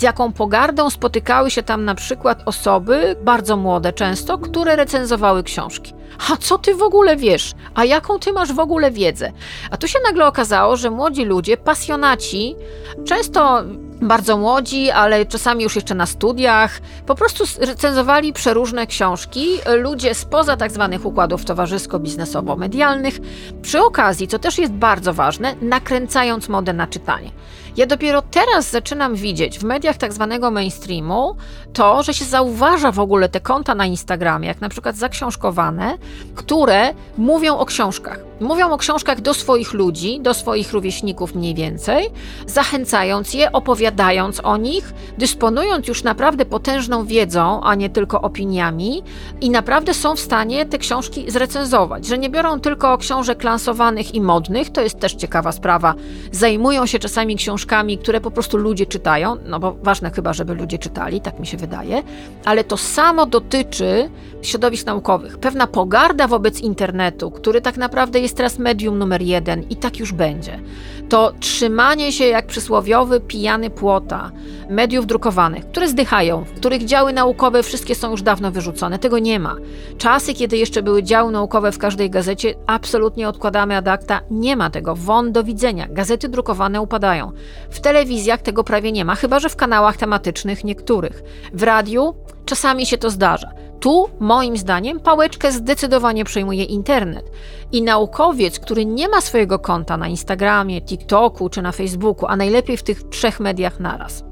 z jaką pogardą spotykały się tam na przykład osoby, bardzo młode często, które recenzowały książki. A co ty w ogóle wiesz? A jaką ty masz w ogóle wiedzę? A tu się nagle okazało, że młodzi ludzie, pasjonaci, często bardzo młodzi, ale czasami już jeszcze na studiach, po prostu recenzowali przeróżne książki, ludzie spoza tak zwanych układów towarzysko-biznesowo-medialnych, przy okazji, co też jest bardzo ważne, nakręcając modę na czytanie. Ja dopiero teraz zaczynam widzieć w mediach tak zwanego mainstreamu to, że się zauważa w ogóle te konta na Instagramie, jak na przykład zaksiążkowane, które mówią o książkach. Mówią o książkach do swoich ludzi, do swoich rówieśników mniej więcej, zachęcając je, opowiadając o nich, dysponując już naprawdę potężną wiedzą, a nie tylko opiniami, i naprawdę są w stanie te książki zrecenzować, że nie biorą tylko książek lansowanych i modnych, to jest też ciekawa sprawa. Zajmują się czasami książkami, które po prostu ludzie czytają, no bo ważne chyba, żeby ludzie czytali, tak mi się wydaje, ale to samo dotyczy środowisk naukowych. Pewna pogarda wobec internetu, który tak naprawdę jest jest teraz medium numer jeden i tak już będzie. To trzymanie się jak przysłowiowy pijany płota mediów drukowanych, które zdychają, w których działy naukowe wszystkie są już dawno wyrzucone. Tego nie ma. Czasy, kiedy jeszcze były działy naukowe w każdej gazecie, absolutnie odkładamy ad acta. Nie ma tego. Won do widzenia. Gazety drukowane upadają. W telewizjach tego prawie nie ma, chyba że w kanałach tematycznych niektórych. W radiu czasami się to zdarza. Tu, moim zdaniem, pałeczkę zdecydowanie przejmuje internet. I naukowiec, który nie ma swojego konta na Instagramie, TikToku czy na Facebooku, a najlepiej w tych trzech mediach naraz,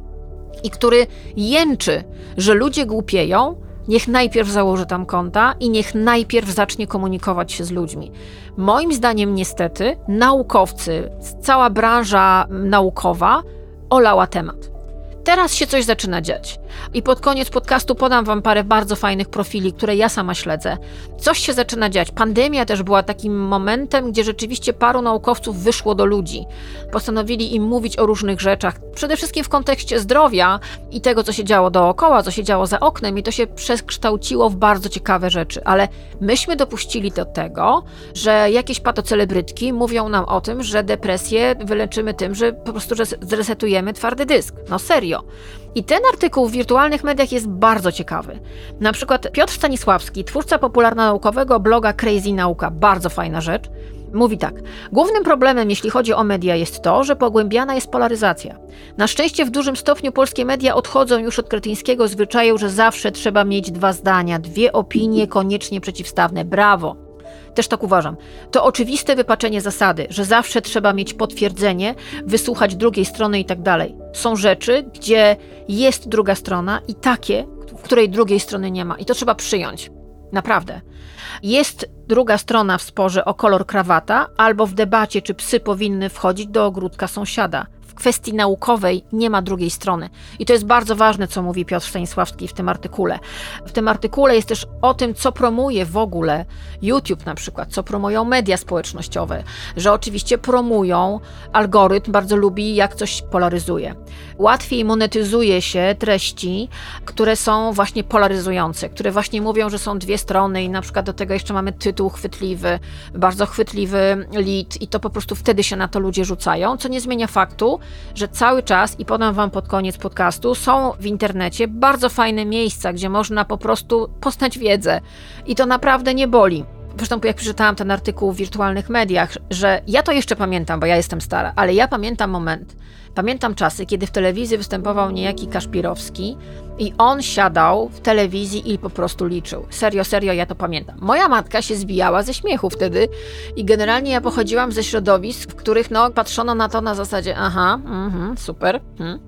i który jęczy, że ludzie głupieją, niech najpierw założy tam konta i niech najpierw zacznie komunikować się z ludźmi. Moim zdaniem, niestety, naukowcy, cała branża naukowa olała temat teraz się coś zaczyna dziać. I pod koniec podcastu podam Wam parę bardzo fajnych profili, które ja sama śledzę. Coś się zaczyna dziać. Pandemia też była takim momentem, gdzie rzeczywiście paru naukowców wyszło do ludzi. Postanowili im mówić o różnych rzeczach, przede wszystkim w kontekście zdrowia i tego, co się działo dookoła, co się działo za oknem, i to się przekształciło w bardzo ciekawe rzeczy. Ale myśmy dopuścili do tego, że jakieś patocelebrytki mówią nam o tym, że depresję wyleczymy tym, że po prostu zresetujemy twardy dysk. No serio. I ten artykuł w wirtualnych mediach jest bardzo ciekawy. Na przykład Piotr Stanisławski, twórca popularno-naukowego bloga Crazy Nauka, bardzo fajna rzecz, mówi tak: Głównym problemem, jeśli chodzi o media, jest to, że pogłębiana jest polaryzacja. Na szczęście w dużym stopniu polskie media odchodzą już od kretyńskiego zwyczaju, że zawsze trzeba mieć dwa zdania, dwie opinie koniecznie przeciwstawne. Brawo! Też tak uważam. To oczywiste wypaczenie zasady, że zawsze trzeba mieć potwierdzenie, wysłuchać drugiej strony i tak dalej. Są rzeczy, gdzie jest druga strona i takie, w której drugiej strony nie ma. I to trzeba przyjąć. Naprawdę. Jest druga strona w sporze o kolor krawata, albo w debacie, czy psy powinny wchodzić do ogródka sąsiada kwestii naukowej nie ma drugiej strony. I to jest bardzo ważne, co mówi Piotr Stanisławski w tym artykule. W tym artykule jest też o tym, co promuje w ogóle YouTube na przykład, co promują media społecznościowe, że oczywiście promują, algorytm bardzo lubi, jak coś polaryzuje. Łatwiej monetyzuje się treści, które są właśnie polaryzujące, które właśnie mówią, że są dwie strony i na przykład do tego jeszcze mamy tytuł chwytliwy, bardzo chwytliwy lead i to po prostu wtedy się na to ludzie rzucają, co nie zmienia faktu, że cały czas, i podam Wam pod koniec podcastu, są w internecie bardzo fajne miejsca, gdzie można po prostu poznać wiedzę. I to naprawdę nie boli. Zresztą jak przeczytałam ten artykuł w wirtualnych mediach, że ja to jeszcze pamiętam, bo ja jestem stara, ale ja pamiętam moment, pamiętam czasy, kiedy w telewizji występował niejaki Kaszpirowski i on siadał w telewizji i po prostu liczył. Serio, serio, ja to pamiętam. Moja matka się zbijała ze śmiechu wtedy i generalnie ja pochodziłam ze środowisk, w których no, patrzono na to na zasadzie aha, mm, super. Mm.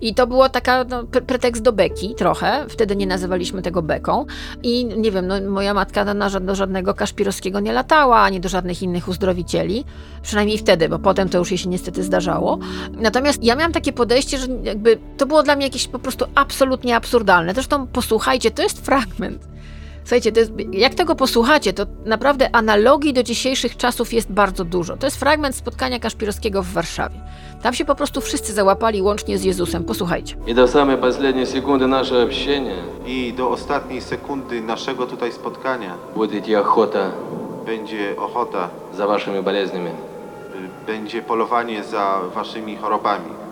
I to było taka no, pretekst do beki trochę. Wtedy nie nazywaliśmy tego beką. I nie wiem, no, moja matka na, do żadnego Kaszpirowskiego nie latała, ani do żadnych innych uzdrowicieli. Przynajmniej wtedy, bo potem to już jej się niestety zdarzało. Natomiast ja miałam takie podejście, że jakby to było dla mnie jakieś po prostu absolutnie absolutnie absurdalne. Zresztą posłuchajcie, to jest fragment. Słuchajcie, jest, jak tego posłuchacie, to naprawdę analogii do dzisiejszych czasów jest bardzo dużo. To jest fragment spotkania Kaszpirowskiego w Warszawie. Tam się po prostu wszyscy załapali łącznie z Jezusem. Posłuchajcie. I do samej ostatniej sekundy naszego общения I do ostatniej sekundy naszego tutaj spotkania będzie идти охота będzie ochota, za waszymi болезнями. y, będzie polowanie za waszymi chorobami.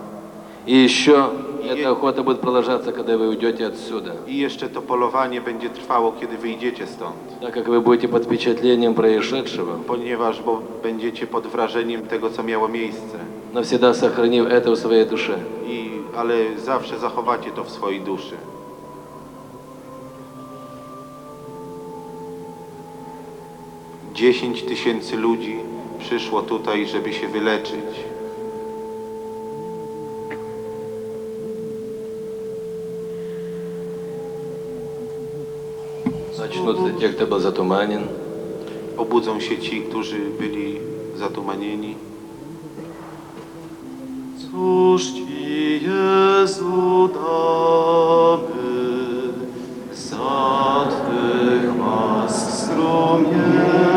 И еще эта охота будет продолжаться, когда вы уйдете отсюда. I jeszcze to polowanie będzie trwało, kiedy wyjdziecie stąd. Так как вы будете под впечатлением происшедшего, Ponieważ bo będziecie pod wrażeniem tego, co miało miejsce. навсегда сохранив это в своей душе. I, ale zawsze zachowacie to w swojej duszy. Dziesięć tysięcy ludzi przyszło tutaj, żeby się wyleczyć. Spoczną te, jak te zatumanien. Obudzą się ci, którzy byli zatumanieni. Cóż Ci, Jezu, damy za Twych łask strumienie?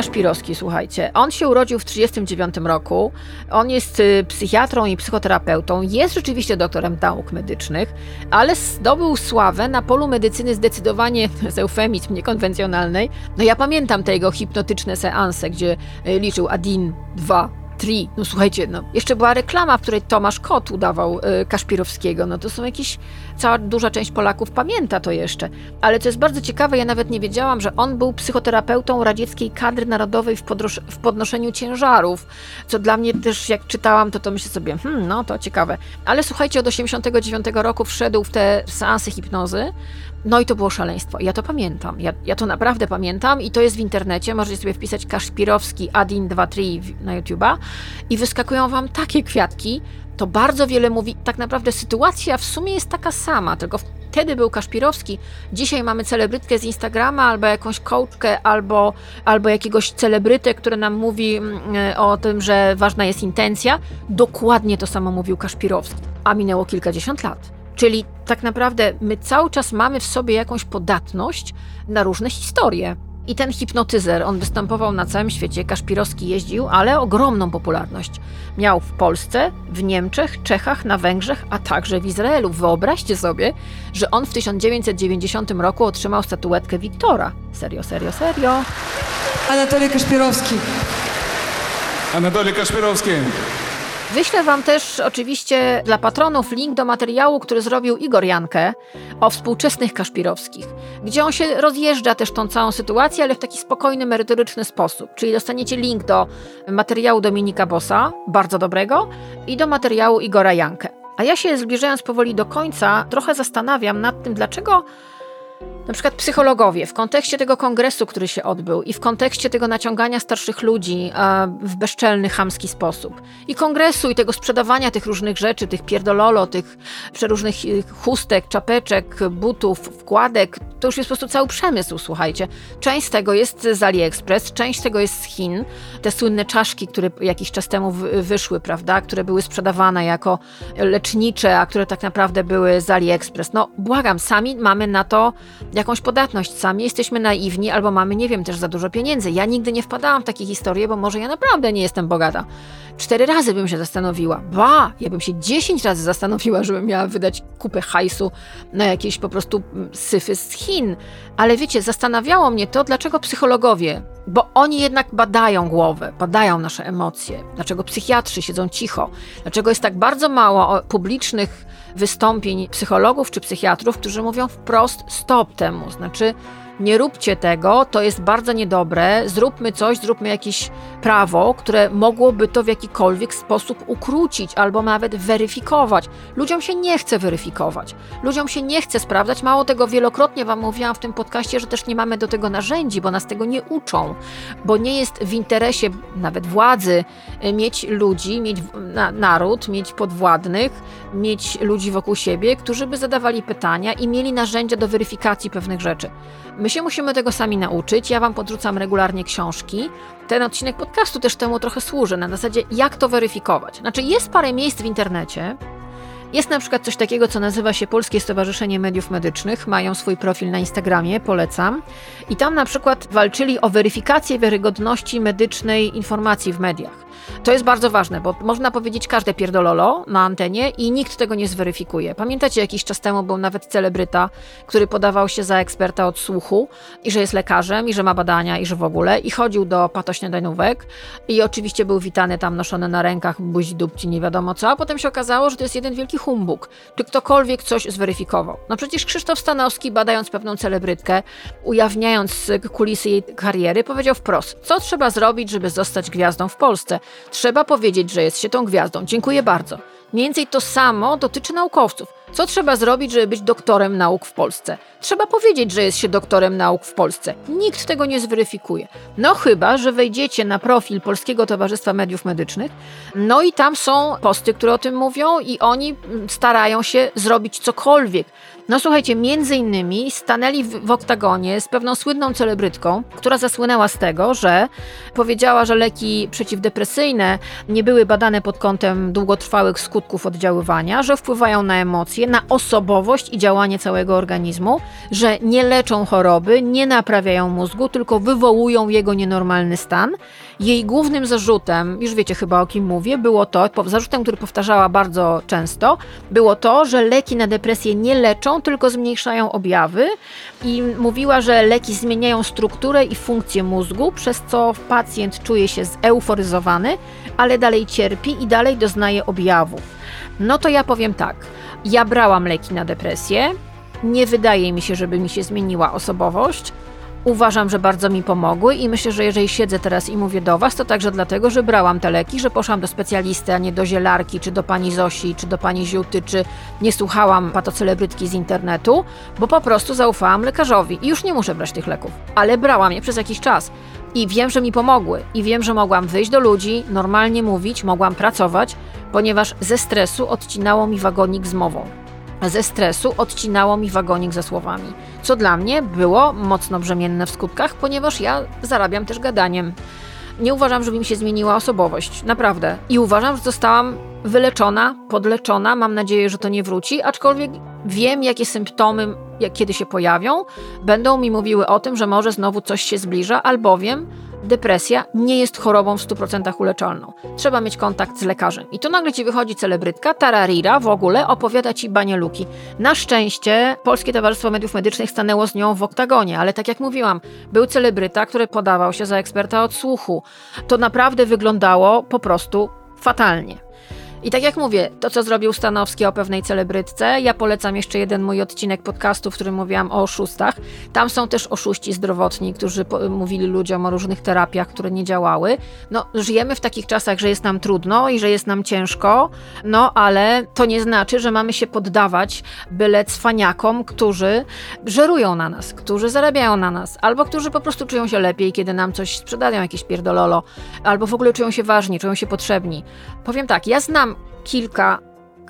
Kaszpirowski, słuchajcie? On się urodził w 1939 roku. On jest y, psychiatrą i psychoterapeutą. Jest rzeczywiście doktorem nauk medycznych, ale zdobył sławę na polu medycyny zdecydowanie z eufemizm niekonwencjonalnej. No ja pamiętam te jego hipnotyczne seanse, gdzie y, liczył Adin 2, Tri. No słuchajcie, no, jeszcze była reklama, w której Tomasz Kot udawał y, Kaszpirowskiego. No to są jakieś, cała duża część Polaków pamięta to jeszcze. Ale co jest bardzo ciekawe, ja nawet nie wiedziałam, że on był psychoterapeutą radzieckiej kadry narodowej w, w podnoszeniu ciężarów, co dla mnie też, jak czytałam, to to myślę sobie, hmm, no to ciekawe. Ale słuchajcie, od 89 roku wszedł w te seansy hipnozy, no i to było szaleństwo. Ja to pamiętam. Ja, ja to naprawdę pamiętam i to jest w internecie. Możecie sobie wpisać Kaszpirowski Adin 23 w- na YouTube'a i wyskakują wam takie kwiatki. To bardzo wiele mówi. Tak naprawdę sytuacja w sumie jest taka sama, tylko wtedy był Kaszpirowski, dzisiaj mamy celebrytkę z Instagrama, albo jakąś coachkę, albo, albo jakiegoś celebrytę, który nam mówi mm, o tym, że ważna jest intencja. Dokładnie to samo mówił Kaszpirowski, a minęło kilkadziesiąt lat. Czyli tak naprawdę my cały czas mamy w sobie jakąś podatność na różne historie. I ten hipnotyzer, on występował na całym świecie, Kaszpirowski jeździł, ale ogromną popularność. Miał w Polsce, w Niemczech, Czechach, na Węgrzech, a także w Izraelu. Wyobraźcie sobie, że on w 1990 roku otrzymał statuetkę Wiktora. Serio, serio, serio. Anatoly Kaszpirowski. Anatoly Kaszpirowski. Wyślę Wam też oczywiście dla patronów link do materiału, który zrobił Igor Jankę o współczesnych Kaszpirowskich, gdzie on się rozjeżdża też tą całą sytuację, ale w taki spokojny, merytoryczny sposób. Czyli dostaniecie link do materiału Dominika Bossa, bardzo dobrego, i do materiału Igora Jankę. A ja się zbliżając powoli do końca, trochę zastanawiam nad tym, dlaczego na przykład psychologowie w kontekście tego kongresu, który się odbył i w kontekście tego naciągania starszych ludzi e, w bezczelny, chamski sposób i kongresu i tego sprzedawania tych różnych rzeczy, tych pierdololo, tych przeróżnych e, chustek, czapeczek, butów, wkładek, to już jest po prostu cały przemysł, słuchajcie. Część z tego jest z AliExpress, część z tego jest z Chin. Te słynne czaszki, które jakiś czas temu wyszły, prawda, które były sprzedawane jako lecznicze, a które tak naprawdę były z AliExpress. No błagam, sami mamy na to jakąś podatność. Sami jesteśmy naiwni albo mamy, nie wiem, też za dużo pieniędzy. Ja nigdy nie wpadałam w takie historie, bo może ja naprawdę nie jestem bogata. Cztery razy bym się zastanowiła. Ba, ja bym się dziesięć razy zastanowiła, żebym miała wydać kupę hajsu na jakieś po prostu syfy z Chin. Ale wiecie, zastanawiało mnie to, dlaczego psychologowie, bo oni jednak badają głowę, badają nasze emocje. Dlaczego psychiatrzy siedzą cicho? Dlaczego jest tak bardzo mało publicznych wystąpień psychologów czy psychiatrów, którzy mówią wprost stop temu. Znaczy, nie róbcie tego, to jest bardzo niedobre, zróbmy coś, zróbmy jakieś prawo, które mogłoby to w jakikolwiek sposób ukrócić albo nawet weryfikować. Ludziom się nie chce weryfikować, ludziom się nie chce sprawdzać. Mało tego, wielokrotnie Wam mówiłam w tym podcaście, że też nie mamy do tego narzędzi, bo nas tego nie uczą, bo nie jest w interesie nawet władzy e, mieć ludzi, mieć na, naród, mieć podwładnych, mieć ludzi wokół siebie, którzy by zadawali pytania i mieli narzędzia do weryfikacji pewnych rzeczy. My się musimy tego sami nauczyć. Ja Wam podrzucam regularnie książki. Ten odcinek podcastu też temu trochę służy, na zasadzie jak to weryfikować. Znaczy, jest parę miejsc w internecie, jest na przykład coś takiego, co nazywa się Polskie Stowarzyszenie Mediów Medycznych. Mają swój profil na Instagramie, polecam. I tam na przykład walczyli o weryfikację wiarygodności medycznej informacji w mediach. To jest bardzo ważne, bo można powiedzieć każde pierdololo na antenie i nikt tego nie zweryfikuje. Pamiętacie, jakiś czas temu był nawet celebryta, który podawał się za eksperta od słuchu i że jest lekarzem, i że ma badania, i że w ogóle, i chodził do patośniadajnówek i oczywiście był witany tam noszony na rękach, buzi, dupci, nie wiadomo co, a potem się okazało, że to jest jeden wielki humbug. Czy ktokolwiek coś zweryfikował? No przecież Krzysztof Stanowski, badając pewną celebrytkę, ujawniając kulisy jej kariery, powiedział wprost, co trzeba zrobić, żeby zostać gwiazdą w Polsce. Trzeba powiedzieć, że jest się tą gwiazdą. Dziękuję bardzo. Mniej więcej to samo dotyczy naukowców. Co trzeba zrobić, żeby być doktorem nauk w Polsce? Trzeba powiedzieć, że jest się doktorem nauk w Polsce. Nikt tego nie zweryfikuje. No chyba, że wejdziecie na profil Polskiego Towarzystwa Mediów Medycznych, no i tam są posty, które o tym mówią i oni starają się zrobić cokolwiek, no słuchajcie, między innymi stanęli w, w oktagonie z pewną słynną celebrytką, która zasłynęła z tego, że powiedziała, że leki przeciwdepresyjne nie były badane pod kątem długotrwałych skutków oddziaływania, że wpływają na emocje, na osobowość i działanie całego organizmu, że nie leczą choroby, nie naprawiają mózgu, tylko wywołują jego nienormalny stan. Jej głównym zarzutem, już wiecie chyba o kim mówię, było to, zarzutem, który powtarzała bardzo często, było to, że leki na depresję nie leczą, tylko zmniejszają objawy i mówiła, że leki zmieniają strukturę i funkcję mózgu, przez co pacjent czuje się zeuforyzowany, ale dalej cierpi i dalej doznaje objawów. No to ja powiem tak. Ja brałam leki na depresję. Nie wydaje mi się, żeby mi się zmieniła osobowość. Uważam, że bardzo mi pomogły i myślę, że jeżeli siedzę teraz i mówię do Was, to także dlatego, że brałam te leki, że poszłam do specjalisty, a nie do zielarki, czy do pani Zosi, czy do pani Ziuty, czy nie słuchałam patocelebrytki z internetu, bo po prostu zaufałam lekarzowi i już nie muszę brać tych leków. Ale brałam je przez jakiś czas i wiem, że mi pomogły i wiem, że mogłam wyjść do ludzi, normalnie mówić, mogłam pracować, ponieważ ze stresu odcinało mi wagonik z mową. Ze stresu odcinało mi wagonik ze słowami, co dla mnie było mocno brzemienne w skutkach, ponieważ ja zarabiam też gadaniem. Nie uważam, żeby mi się zmieniła osobowość, naprawdę. I uważam, że zostałam wyleczona, podleczona. Mam nadzieję, że to nie wróci, aczkolwiek wiem, jakie symptomy, jak kiedy się pojawią, będą mi mówiły o tym, że może znowu coś się zbliża, albowiem depresja nie jest chorobą w 100% uleczalną. Trzeba mieć kontakt z lekarzem. I tu nagle ci wychodzi celebrytka, tararira w ogóle, opowiada ci banieluki. Na szczęście Polskie Towarzystwo Mediów Medycznych stanęło z nią w oktagonie, ale tak jak mówiłam, był celebryta, który podawał się za eksperta od słuchu. To naprawdę wyglądało po prostu fatalnie. I tak jak mówię, to co zrobił Stanowski o pewnej celebrytce, ja polecam jeszcze jeden mój odcinek podcastu, w którym mówiłam o oszustach. Tam są też oszuści zdrowotni, którzy mówili ludziom o różnych terapiach, które nie działały. No, żyjemy w takich czasach, że jest nam trudno i że jest nam ciężko, no ale to nie znaczy, że mamy się poddawać byle cwaniakom, którzy żerują na nas, którzy zarabiają na nas, albo którzy po prostu czują się lepiej, kiedy nam coś sprzedają, jakieś pierdololo, albo w ogóle czują się ważni, czują się potrzebni. Powiem tak, ja znam kilka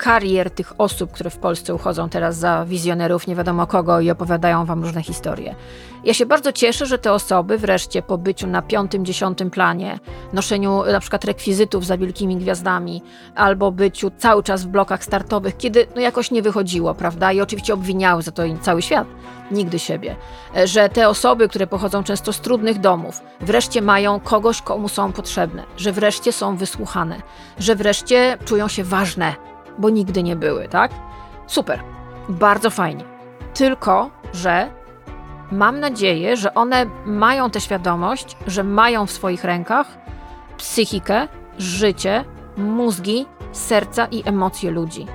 karier tych osób, które w Polsce uchodzą teraz za wizjonerów nie wiadomo kogo i opowiadają wam różne historie. Ja się bardzo cieszę, że te osoby wreszcie po byciu na piątym, dziesiątym planie, noszeniu na przykład rekwizytów za wielkimi gwiazdami, albo byciu cały czas w blokach startowych, kiedy no jakoś nie wychodziło, prawda? I oczywiście obwiniały za to cały świat, nigdy siebie. Że te osoby, które pochodzą często z trudnych domów, wreszcie mają kogoś, komu są potrzebne, że wreszcie są wysłuchane, że wreszcie czują się ważne, bo nigdy nie były, tak? Super, bardzo fajnie. Tylko, że mam nadzieję, że one mają tę świadomość, że mają w swoich rękach psychikę, życie, mózgi, serca i emocje ludzi.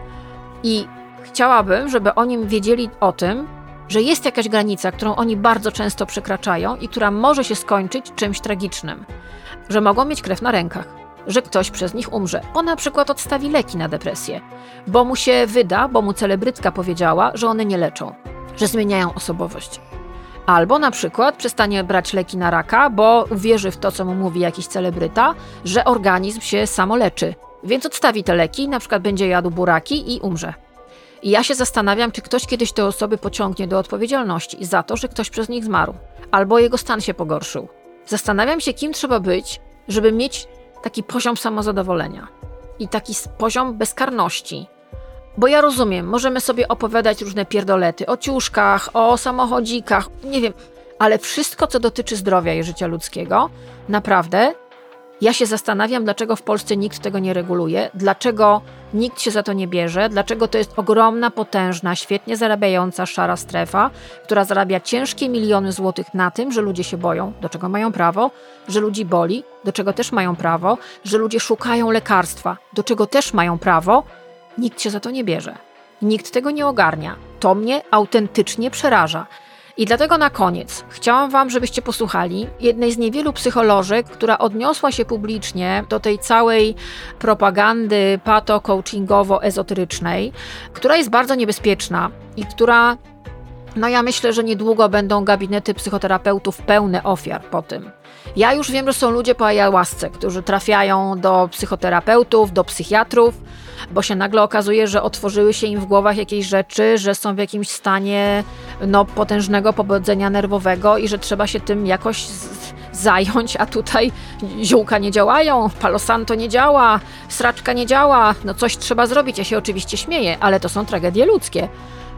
I chciałabym, żeby oni wiedzieli o tym, że jest jakaś granica, którą oni bardzo często przekraczają i która może się skończyć czymś tragicznym. Że mogą mieć krew na rękach, że ktoś przez nich umrze, bo na przykład odstawi leki na depresję, bo mu się wyda, bo mu celebrytka powiedziała, że one nie leczą, że zmieniają osobowość. Albo na przykład przestanie brać leki na raka, bo uwierzy w to, co mu mówi jakiś celebryta, że organizm się samo leczy. Więc odstawi te leki, na przykład będzie jadł buraki i umrze. I ja się zastanawiam, czy ktoś kiedyś te osoby pociągnie do odpowiedzialności za to, że ktoś przez nich zmarł, albo jego stan się pogorszył. Zastanawiam się, kim trzeba być, żeby mieć taki poziom samozadowolenia i taki poziom bezkarności. Bo ja rozumiem, możemy sobie opowiadać różne pierdolety o ciuszkach, o samochodzikach, nie wiem, ale wszystko, co dotyczy zdrowia i życia ludzkiego, naprawdę ja się zastanawiam, dlaczego w Polsce nikt tego nie reguluje, dlaczego nikt się za to nie bierze, dlaczego to jest ogromna, potężna, świetnie zarabiająca szara strefa, która zarabia ciężkie miliony złotych na tym, że ludzie się boją, do czego mają prawo, że ludzi boli, do czego też mają prawo, że ludzie szukają lekarstwa, do czego też mają prawo. Nikt się za to nie bierze. Nikt tego nie ogarnia. To mnie autentycznie przeraża. I dlatego na koniec chciałam Wam, żebyście posłuchali jednej z niewielu psycholożek, która odniosła się publicznie do tej całej propagandy pato-coachingowo-ezoterycznej, która jest bardzo niebezpieczna i która, no ja myślę, że niedługo będą gabinety psychoterapeutów pełne ofiar po tym. Ja już wiem, że są ludzie po ayahuasce, którzy trafiają do psychoterapeutów, do psychiatrów, bo się nagle okazuje, że otworzyły się im w głowach jakieś rzeczy, że są w jakimś stanie no, potężnego pobudzenia nerwowego i że trzeba się tym jakoś zająć, a tutaj ziółka nie działają, palosanto nie działa, sraczka nie działa, no coś trzeba zrobić. Ja się oczywiście śmieję, ale to są tragedie ludzkie,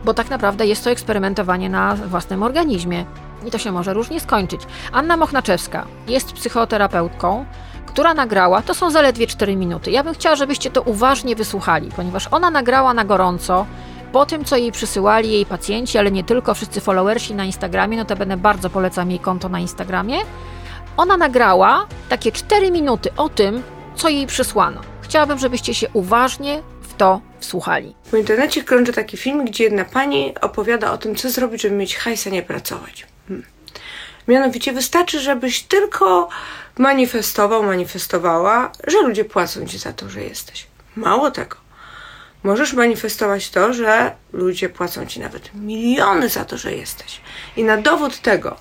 bo tak naprawdę jest to eksperymentowanie na własnym organizmie i to się może różnie skończyć. Anna Mochnaczewska jest psychoterapeutką, która nagrała, to są zaledwie 4 minuty. Ja bym chciała, żebyście to uważnie wysłuchali, ponieważ ona nagrała na gorąco po tym, co jej przysyłali jej pacjenci, ale nie tylko, wszyscy followersi na Instagramie, no to będę bardzo polecam jej konto na Instagramie. Ona nagrała takie 4 minuty o tym, co jej przysłano. Chciałabym, żebyście się uważnie w to wsłuchali. W internecie krąży taki film, gdzie jedna pani opowiada o tym, co zrobić, żeby mieć hajsa, nie pracować. Hmm. Mianowicie wystarczy, żebyś tylko manifestował, manifestowała, że ludzie płacą ci za to, że jesteś. Mało tego. Możesz manifestować to, że ludzie płacą ci nawet miliony za to, że jesteś. I na dowód tego,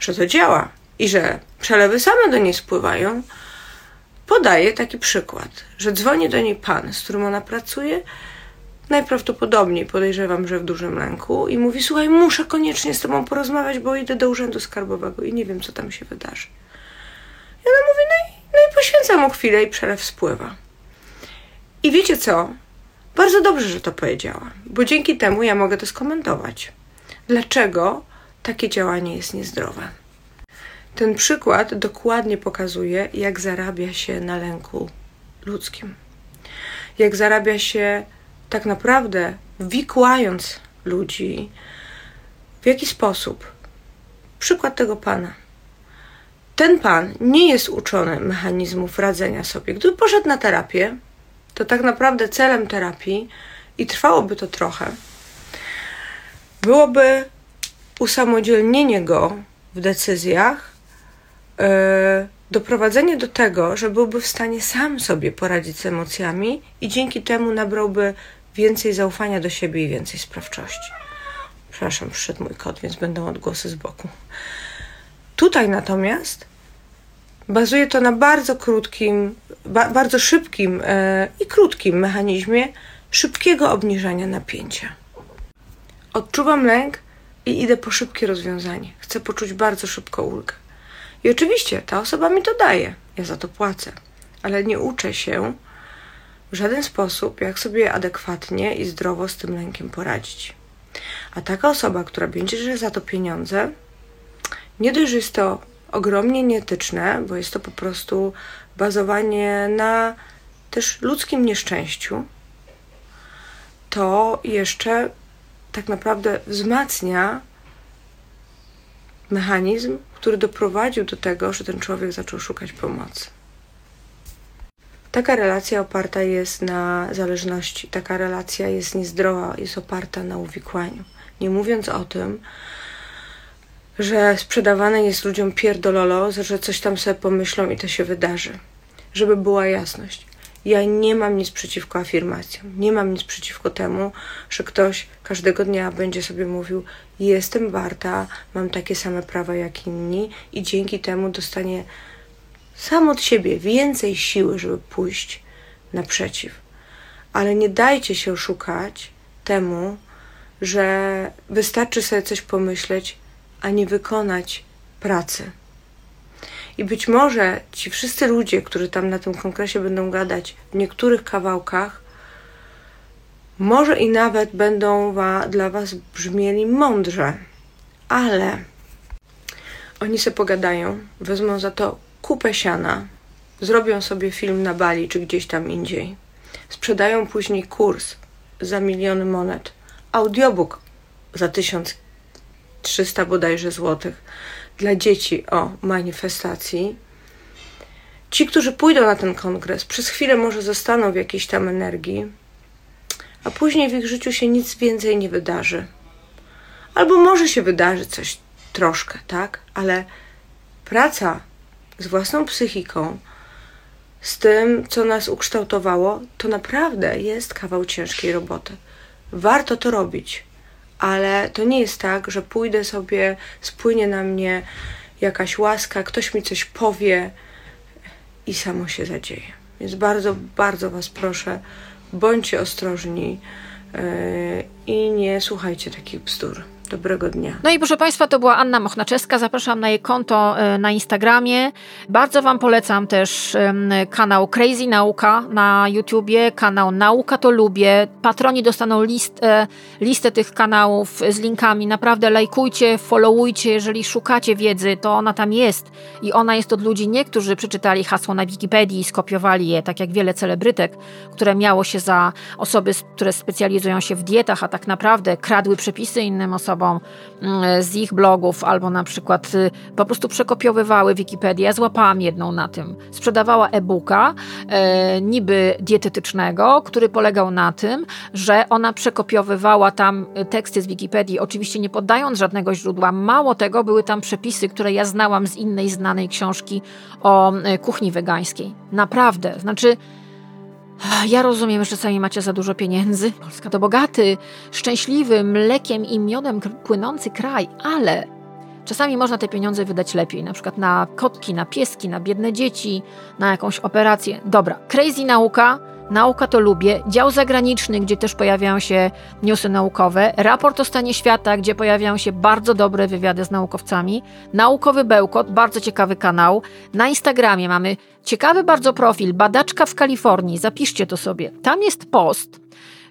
że to działa i że przelewy same do niej spływają, podaję taki przykład, że dzwoni do niej pan, z którym ona pracuje, najprawdopodobniej podejrzewam, że w dużym lęku i mówi: Słuchaj, muszę koniecznie z tobą porozmawiać, bo idę do urzędu skarbowego i nie wiem, co tam się wydarzy. I ona mówi: No i, no i poświęca mu chwilę i przelew spływa. I wiecie co? Bardzo dobrze, że to powiedziała, bo dzięki temu ja mogę to skomentować. Dlaczego takie działanie jest niezdrowe? Ten przykład dokładnie pokazuje, jak zarabia się na lęku ludzkim. Jak zarabia się tak naprawdę wikłając ludzi, w jaki sposób. Przykład tego pana. Ten pan nie jest uczony mechanizmów radzenia sobie. Gdyby poszedł na terapię, to tak naprawdę celem terapii, i trwałoby to trochę, byłoby usamodzielnienie go w decyzjach, yy, doprowadzenie do tego, że byłby w stanie sam sobie poradzić z emocjami i dzięki temu nabrałby więcej zaufania do siebie i więcej sprawczości. Przepraszam, przyszedł mój kot, więc będą odgłosy z boku. Tutaj natomiast bazuje to na bardzo krótkim, ba bardzo szybkim yy, i krótkim mechanizmie szybkiego obniżania napięcia. Odczuwam lęk i idę po szybkie rozwiązanie. Chcę poczuć bardzo szybko ulgę. I oczywiście ta osoba mi to daje, ja za to płacę, ale nie uczę się w żaden sposób, jak sobie adekwatnie i zdrowo z tym lękiem poradzić. A taka osoba, która bierze za to pieniądze, nie dość, że jest to ogromnie nieetyczne, bo jest to po prostu bazowanie na też ludzkim nieszczęściu, to jeszcze tak naprawdę wzmacnia mechanizm, który doprowadził do tego, że ten człowiek zaczął szukać pomocy. Taka relacja oparta jest na zależności, taka relacja jest niezdrowa, jest oparta na uwikłaniu. Nie mówiąc o tym, że sprzedawane jest ludziom pierdololo, że coś tam sobie pomyślą i to się wydarzy. Żeby była jasność. Ja nie mam nic przeciwko afirmacjom. Nie mam nic przeciwko temu, że ktoś każdego dnia będzie sobie mówił: Jestem warta, mam takie same prawa jak inni, i dzięki temu dostanie sam od siebie więcej siły, żeby pójść naprzeciw. Ale nie dajcie się oszukać temu, że wystarczy sobie coś pomyśleć, a nie wykonać pracy. I być może ci wszyscy ludzie, którzy tam na tym kongresie będą gadać, w niektórych kawałkach, może i nawet będą wa dla Was brzmieli mądrze, ale oni se pogadają, wezmą za to kupę siana, zrobią sobie film na Bali czy gdzieś tam indziej, sprzedają później kurs za miliony monet, audiobook za 1300 bodajże złotych dla dzieci o manifestacji. Ci, którzy pójdą na ten kongres, przez chwilę może zostaną w jakiejś tam energii, a później w ich życiu się nic więcej nie wydarzy. Albo może się wydarzy coś troszkę, tak? Ale praca z własną psychiką, z tym, co nas ukształtowało, to naprawdę jest kawał ciężkiej roboty. Warto to robić ale to nie jest tak, że pójdę sobie, spłynie na mnie jakaś łaska, ktoś mi coś powie i samo się zadzieje. Więc bardzo, bardzo Was proszę, bądźcie ostrożni yy, i nie słuchajcie takich bzdur. Dobrego dnia. No i proszę Państwa, to była Anna Mochnaczewska. Zapraszam na jej konto e, na Instagramie. Bardzo Wam polecam też kanał Crazy Nauka na YouTubie, kanał Nauka to Lubię. Patroni dostaną list, e, listę tych kanałów z linkami. Naprawdę lajkujcie, followujcie. Jeżeli szukacie wiedzy, to ona tam jest. I ona jest od ludzi nie, którzy przeczytali hasło na Wikipedii i skopiowali je, tak jak wiele celebrytek, które miało się za osoby, które specjalizują się w dietach, a tak naprawdę kradły przepisy innym osobom mm, z ich blogów, albo na przykład y, po prostu przekopiowywały Wikipedię. Ja złapałam jedną na tym. Sprzedawała e-booka, e, niby dietetycznego, który polegał na tym, że ona przekopiowywała tam teksty z Wikipedii, oczywiście nie poddając żadnego źródła. Mało tego, były tam przepisy, które ja znałam z innej znanej książki o e, kuchni wegańskiej. Naprawdę. Znaczy, ja rozumiem, że czasami macie za dużo pieniędzy. Polska to bogaty, szczęśliwy, mlekiem i miodem płynący kraj, ale czasami można te pieniądze wydać lepiej, na przykład na kotki, na pieski, na biedne dzieci, na jakąś operację. Dobra, crazy nauka, Nauka to lubię. Dział zagraniczny, gdzie też pojawiają się newsy naukowe. Raport o stanie świata, gdzie pojawiają się bardzo dobre wywiady z naukowcami. Naukowy Bełkot, bardzo ciekawy kanał. Na Instagramie mamy ciekawy bardzo profil, badaczka w Kalifornii. Zapiszcie to sobie. Tam jest post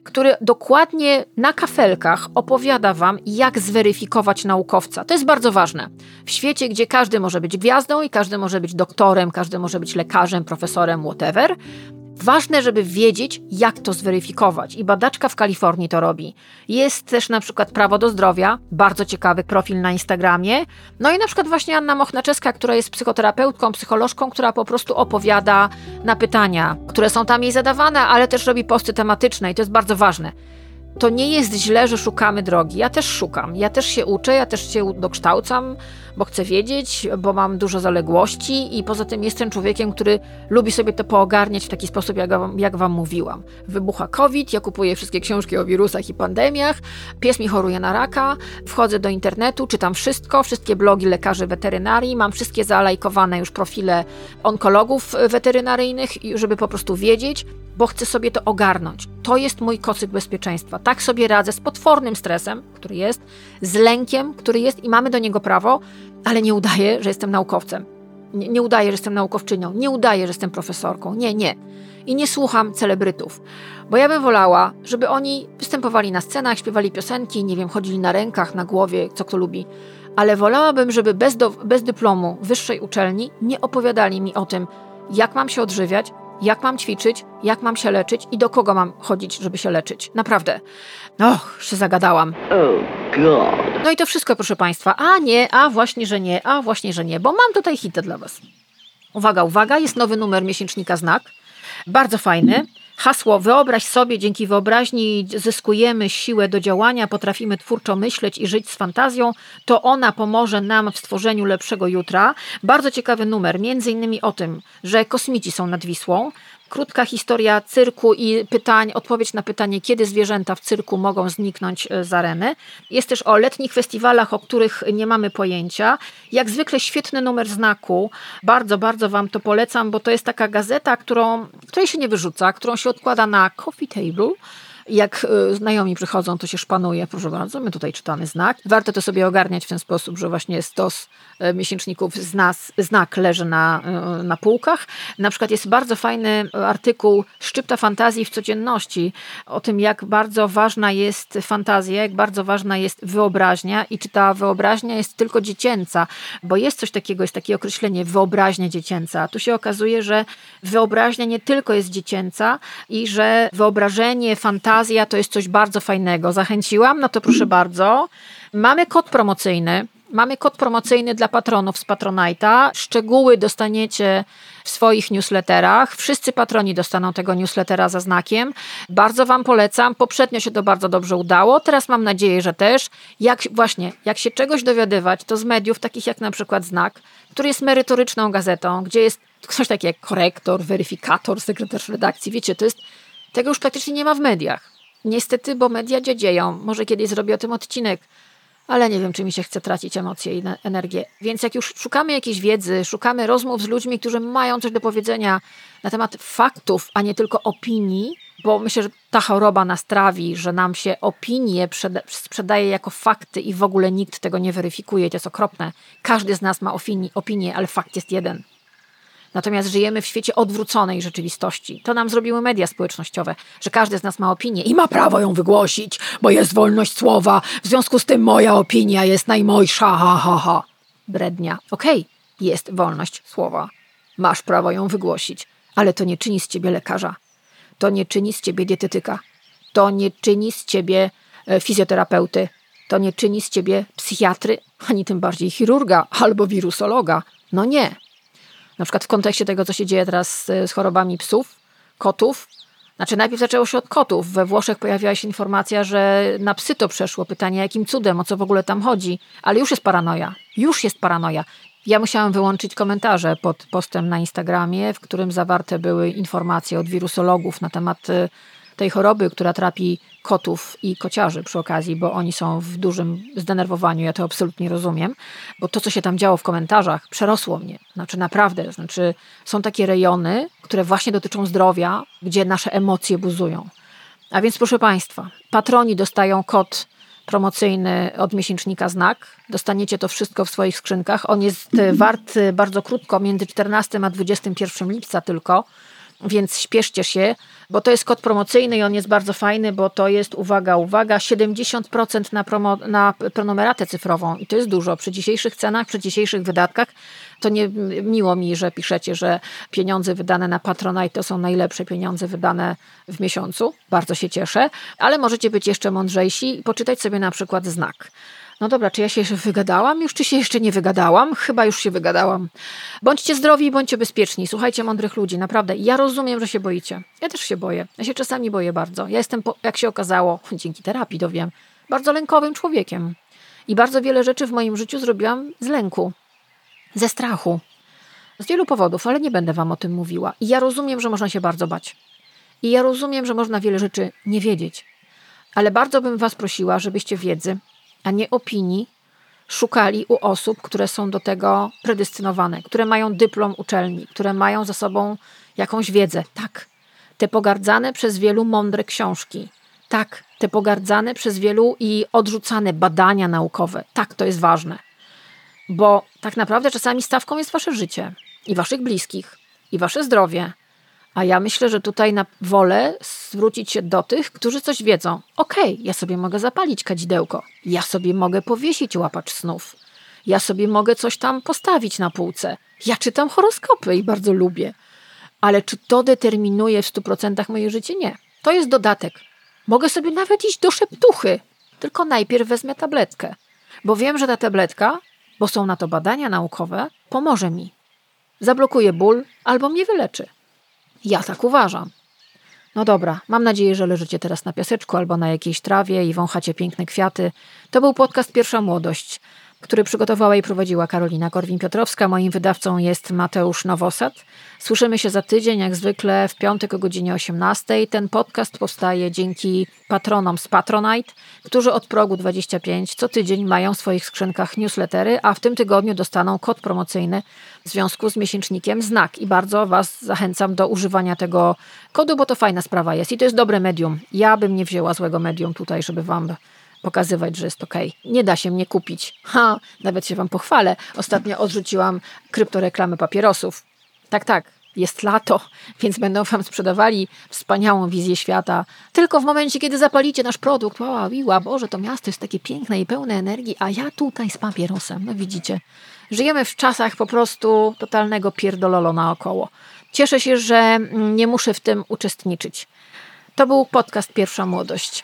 który dokładnie na kafelkach opowiada Wam, jak zweryfikować naukowca. To jest bardzo ważne. W świecie, gdzie każdy może być gwiazdą i każdy może być doktorem, każdy może być lekarzem, profesorem, whatever, Ważne, żeby wiedzieć, jak to zweryfikować. I badaczka w Kalifornii to robi. Jest też na przykład Prawo do Zdrowia, bardzo ciekawy profil na Instagramie. No i na przykład właśnie Anna Mochnaczeska, która jest psychoterapeutką, psycholożką, która po prostu opowiada na pytania, które są tam jej zadawane, ale też robi posty tematyczne i to jest bardzo ważne to nie jest źle, że szukamy drogi. Ja też szukam, ja też się uczę, ja też się dokształcam, bo chcę wiedzieć, bo mam dużo zaległości i poza tym jestem człowiekiem, który lubi sobie to poogarniać w taki sposób, jak wam, jak wam mówiłam. Wybucha COVID, ja kupuję wszystkie książki o wirusach i pandemiach, pies mi choruje na raka, wchodzę do internetu, czytam wszystko, wszystkie blogi lekarzy weterynarii, mam wszystkie zalajkowane już profile onkologów weterynaryjnych, żeby po prostu wiedzieć, bo chcę sobie to ogarnąć. To jest mój kocyk bezpieczeństwa. Tak sobie radzę z potwornym stresem, który jest, z lękiem, który jest i mamy do niego prawo, ale nie udaję, że jestem naukowcem. Nie, nie udaję, że jestem naukowczynią. Nie udaję, że jestem profesorką. Nie, nie. I nie słucham celebrytów, bo ja bym wolała, żeby oni występowali na scenach, śpiewali piosenki, nie wiem, chodzili na rękach, na głowie, co kto lubi. Ale wolałabym, żeby bez, do, bez dyplomu wyższej uczelni nie opowiadali mi o tym, jak mam się odżywiać, jak mam ćwiczyć, jak mam się leczyć i do kogo mam chodzić, żeby się leczyć. Naprawdę. Och, się zagadałam. No i to wszystko, proszę Państwa. A nie, a właśnie, że nie, a właśnie, że nie, bo mam tutaj hitę dla Was. Uwaga, uwaga, jest nowy numer miesięcznika Znak. Bardzo fajny. Hasło wyobraź sobie, dzięki wyobraźni zyskujemy siłę do działania, potrafimy twórczo myśleć i żyć z fantazją, to ona pomoże nam w stworzeniu lepszego jutra. Bardzo ciekawy numer, między innymi o tym, że kosmici są nad Wisłą, Krótka historia cyrku i pytań, odpowiedź na pytanie, kiedy zwierzęta w cyrku mogą zniknąć e, z areny. Jest też o letnich festiwalach, o których nie mamy pojęcia. Jak zwykle świetny numer znaku. Bardzo, bardzo Wam to polecam, bo to jest taka gazeta, którą, której się nie wyrzuca, którą się odkłada na coffee table jak e, znajomi przychodzą, to się szpanuje, proszę bardzo, my tutaj czytamy znak. Warto to sobie ogarniać w ten sposób, że właśnie stos e, miesięczników z nas, znak leży na, e, na półkach. Na przykład jest bardzo fajny artykuł Szczypta fantazji w codzienności o tym, jak bardzo ważna jest fantazja, jak bardzo ważna jest wyobraźnia i czy ta wyobraźnia jest tylko dziecięca, bo jest coś takiego, jest takie określenie wyobraźnia dziecięca. Tu się okazuje, że wyobraźnia nie tylko jest dziecięca i że wyobrażenie, fantazja fantazja to jest coś bardzo fajnego. Zachęciłam? No to proszę bardzo. Mamy kod promocyjny. Mamy kod promocyjny dla patronów z Patronite'a. Szczegóły dostaniecie w swoich newsletterach. Wszyscy patroni dostaną tego newslettera za znakiem. Bardzo Wam polecam. Poprzednio się to bardzo dobrze udało. Teraz mam nadzieję, że też. Jak właśnie, jak się czegoś dowiadywać, to z mediów takich jak na przykład Znak, który jest merytoryczną gazetą, gdzie jest ktoś taki jak korektor, weryfikator, sekretarz redakcji. Wiecie, to jest tego już praktycznie nie ma w mediach. Niestety, bo media dziedzieją. Może kiedyś zrobię o tym odcinek, ale nie wiem, czy mi się chce tracić emocje i energię. Więc jak już szukamy jakiejś wiedzy, szukamy rozmów z ludźmi, którzy mają coś do powiedzenia na temat faktów, a nie tylko opinii, bo myślę, że ta choroba nas trawi, że nam się opinie sprzedaje jako fakty i w ogóle nikt tego nie weryfikuje. To jest okropne. Każdy z nas ma opinię, ale fakt jest jeden. Natomiast żyjemy w świecie odwróconej rzeczywistości. To nam zrobiły media społecznościowe, że każdy z nas ma opinię i ma prawo ją wygłosić, bo jest wolność słowa. W związku z tym moja opinia jest najmojsza, ha, ha, ha. Brednia. Okej, okay, jest wolność słowa. Masz prawo ją wygłosić, ale to nie czyni z ciebie lekarza. To nie czyni z ciebie dietetyka. To nie czyni z ciebie e, fizjoterapeuty. To nie czyni z ciebie psychiatry, ani tym bardziej chirurga albo wirusologa. No nie, na przykład w kontekście tego, co się dzieje teraz z, chorobami psów, kotów. Znaczy, najpierw zaczęło się od kotów. We Włoszech pojawiła się informacja, że na psy to przeszło. Pytanie, jakim cudem, o co w ogóle tam chodzi. Ale już jest paranoja. Już jest paranoja. Ja musiałam wyłączyć komentarze pod postem na Instagramie, w którym zawarte były informacje od wirusologów na temat y, tej choroby, która trapi kotów i kociarzy przy okazji, bo oni są w dużym zdenerwowaniu, ja to absolutnie rozumiem, bo to, co się tam działo w komentarzach, przerosło mnie. Znaczy naprawdę, znaczy są takie rejony, które właśnie dotyczą zdrowia, gdzie nasze emocje buzują. A więc proszę Państwa, patroni dostają kod promocyjny od miesięcznika Znak. Dostaniecie to wszystko w swoich skrzynkach. On jest e, wart e, bardzo krótko, między 14 a 21 lipca tylko, więc śpieszcie się, bo to jest kod promocyjny i on jest bardzo fajny, bo to jest, uwaga, uwaga, 70% na, promo, na prenumeratę cyfrową i to jest dużo. Przy dzisiejszych cenach, przy dzisiejszych wydatkach, to nie miło mi, że piszecie, że pieniądze wydane na Patronite to są najlepsze pieniądze wydane w miesiącu. Bardzo się cieszę, ale możecie być jeszcze mądrzejsi i poczytać sobie na przykład znak. No dobra, czy ja się wygadałam już, czy się jeszcze nie wygadałam? Chyba już się wygadałam. Bądźcie zdrowi i bądźcie bezpieczni. Słuchajcie mądrych ludzi, naprawdę. Ja rozumiem, że się boicie. Ja też się boję. Ja się czasami boję bardzo. Ja jestem, jak się okazało, dzięki terapii to wiem, bardzo lękowym człowiekiem. I bardzo wiele rzeczy w moim życiu zrobiłam z lęku, ze strachu. Z wielu powodów, ale nie będę wam o tym mówiła. I ja rozumiem, że można się bardzo bać. I ja rozumiem, że można wiele rzeczy nie wiedzieć. Ale bardzo bym was prosiła, żebyście wiedzy a nie opinii, szukali u osób, które są do tego predestynowane, które mają dyplom uczelni, które mają za sobą jakąś wiedzę. Tak, te pogardzane przez wielu mądre książki. Tak, te pogardzane przez wielu i odrzucane badania naukowe. Tak, to jest ważne. Bo tak naprawdę czasami stawką jest wasze życie i waszych bliskich, i wasze zdrowie, a ja myślę, że tutaj na wolę zwrócić się do tych, którzy coś wiedzą. Okej, okay, ja sobie mogę zapalić kadzidełko, ja sobie mogę powiesić łapacz snów, ja sobie mogę coś tam postawić na półce. Ja czytam horoskopy i bardzo lubię. Ale czy to determinuje w 100% moje życie? Nie. To jest dodatek. Mogę sobie nawet iść do szeptuchy, tylko najpierw wezmę tabletkę, bo wiem, że ta tabletka, bo są na to badania naukowe, pomoże mi. Zablokuje ból albo mnie wyleczy. Ja tak uważam. No dobra, mam nadzieję, że leżycie teraz na piaseczku albo na jakiejś trawie i wąchacie piękne kwiaty. To był podcast Pierwsza Młodość który przygotowała i prowadziła Karolina Korwin-Piotrowska. Moim wydawcą jest Mateusz Nowosad. Słyszymy się za tydzień, jak zwykle w piątek o godzinie 18. Ten podcast powstaje dzięki patronom z Patronite, którzy od progu 25 co tydzień mają w swoich skrzynkach newslettery, a w tym tygodniu dostaną kod promocyjny w związku z miesięcznikiem Znak. I bardzo Was zachęcam do używania tego kodu, bo to fajna sprawa jest i to jest dobre medium. Ja bym nie wzięła złego medium tutaj, żeby Wam pokazywać, że jest ok. Nie da się mnie kupić. Ha, nawet się wam pochwalę. Ostatnio odrzuciłam kryptoreklamy papierosów. Tak, tak, jest lato, więc będą wam sprzedawali wspaniałą wizję świata. Tylko w momencie, kiedy zapalicie nasz produkt, wow, miła, Boże, to miasto jest takie piękne i pełne energii, a ja tutaj z papierosem. No widzicie, żyjemy w czasach po prostu totalnego pierdololo naokoło. Cieszę się, że nie muszę w tym uczestniczyć. To był podcast Pierwsza Młodość.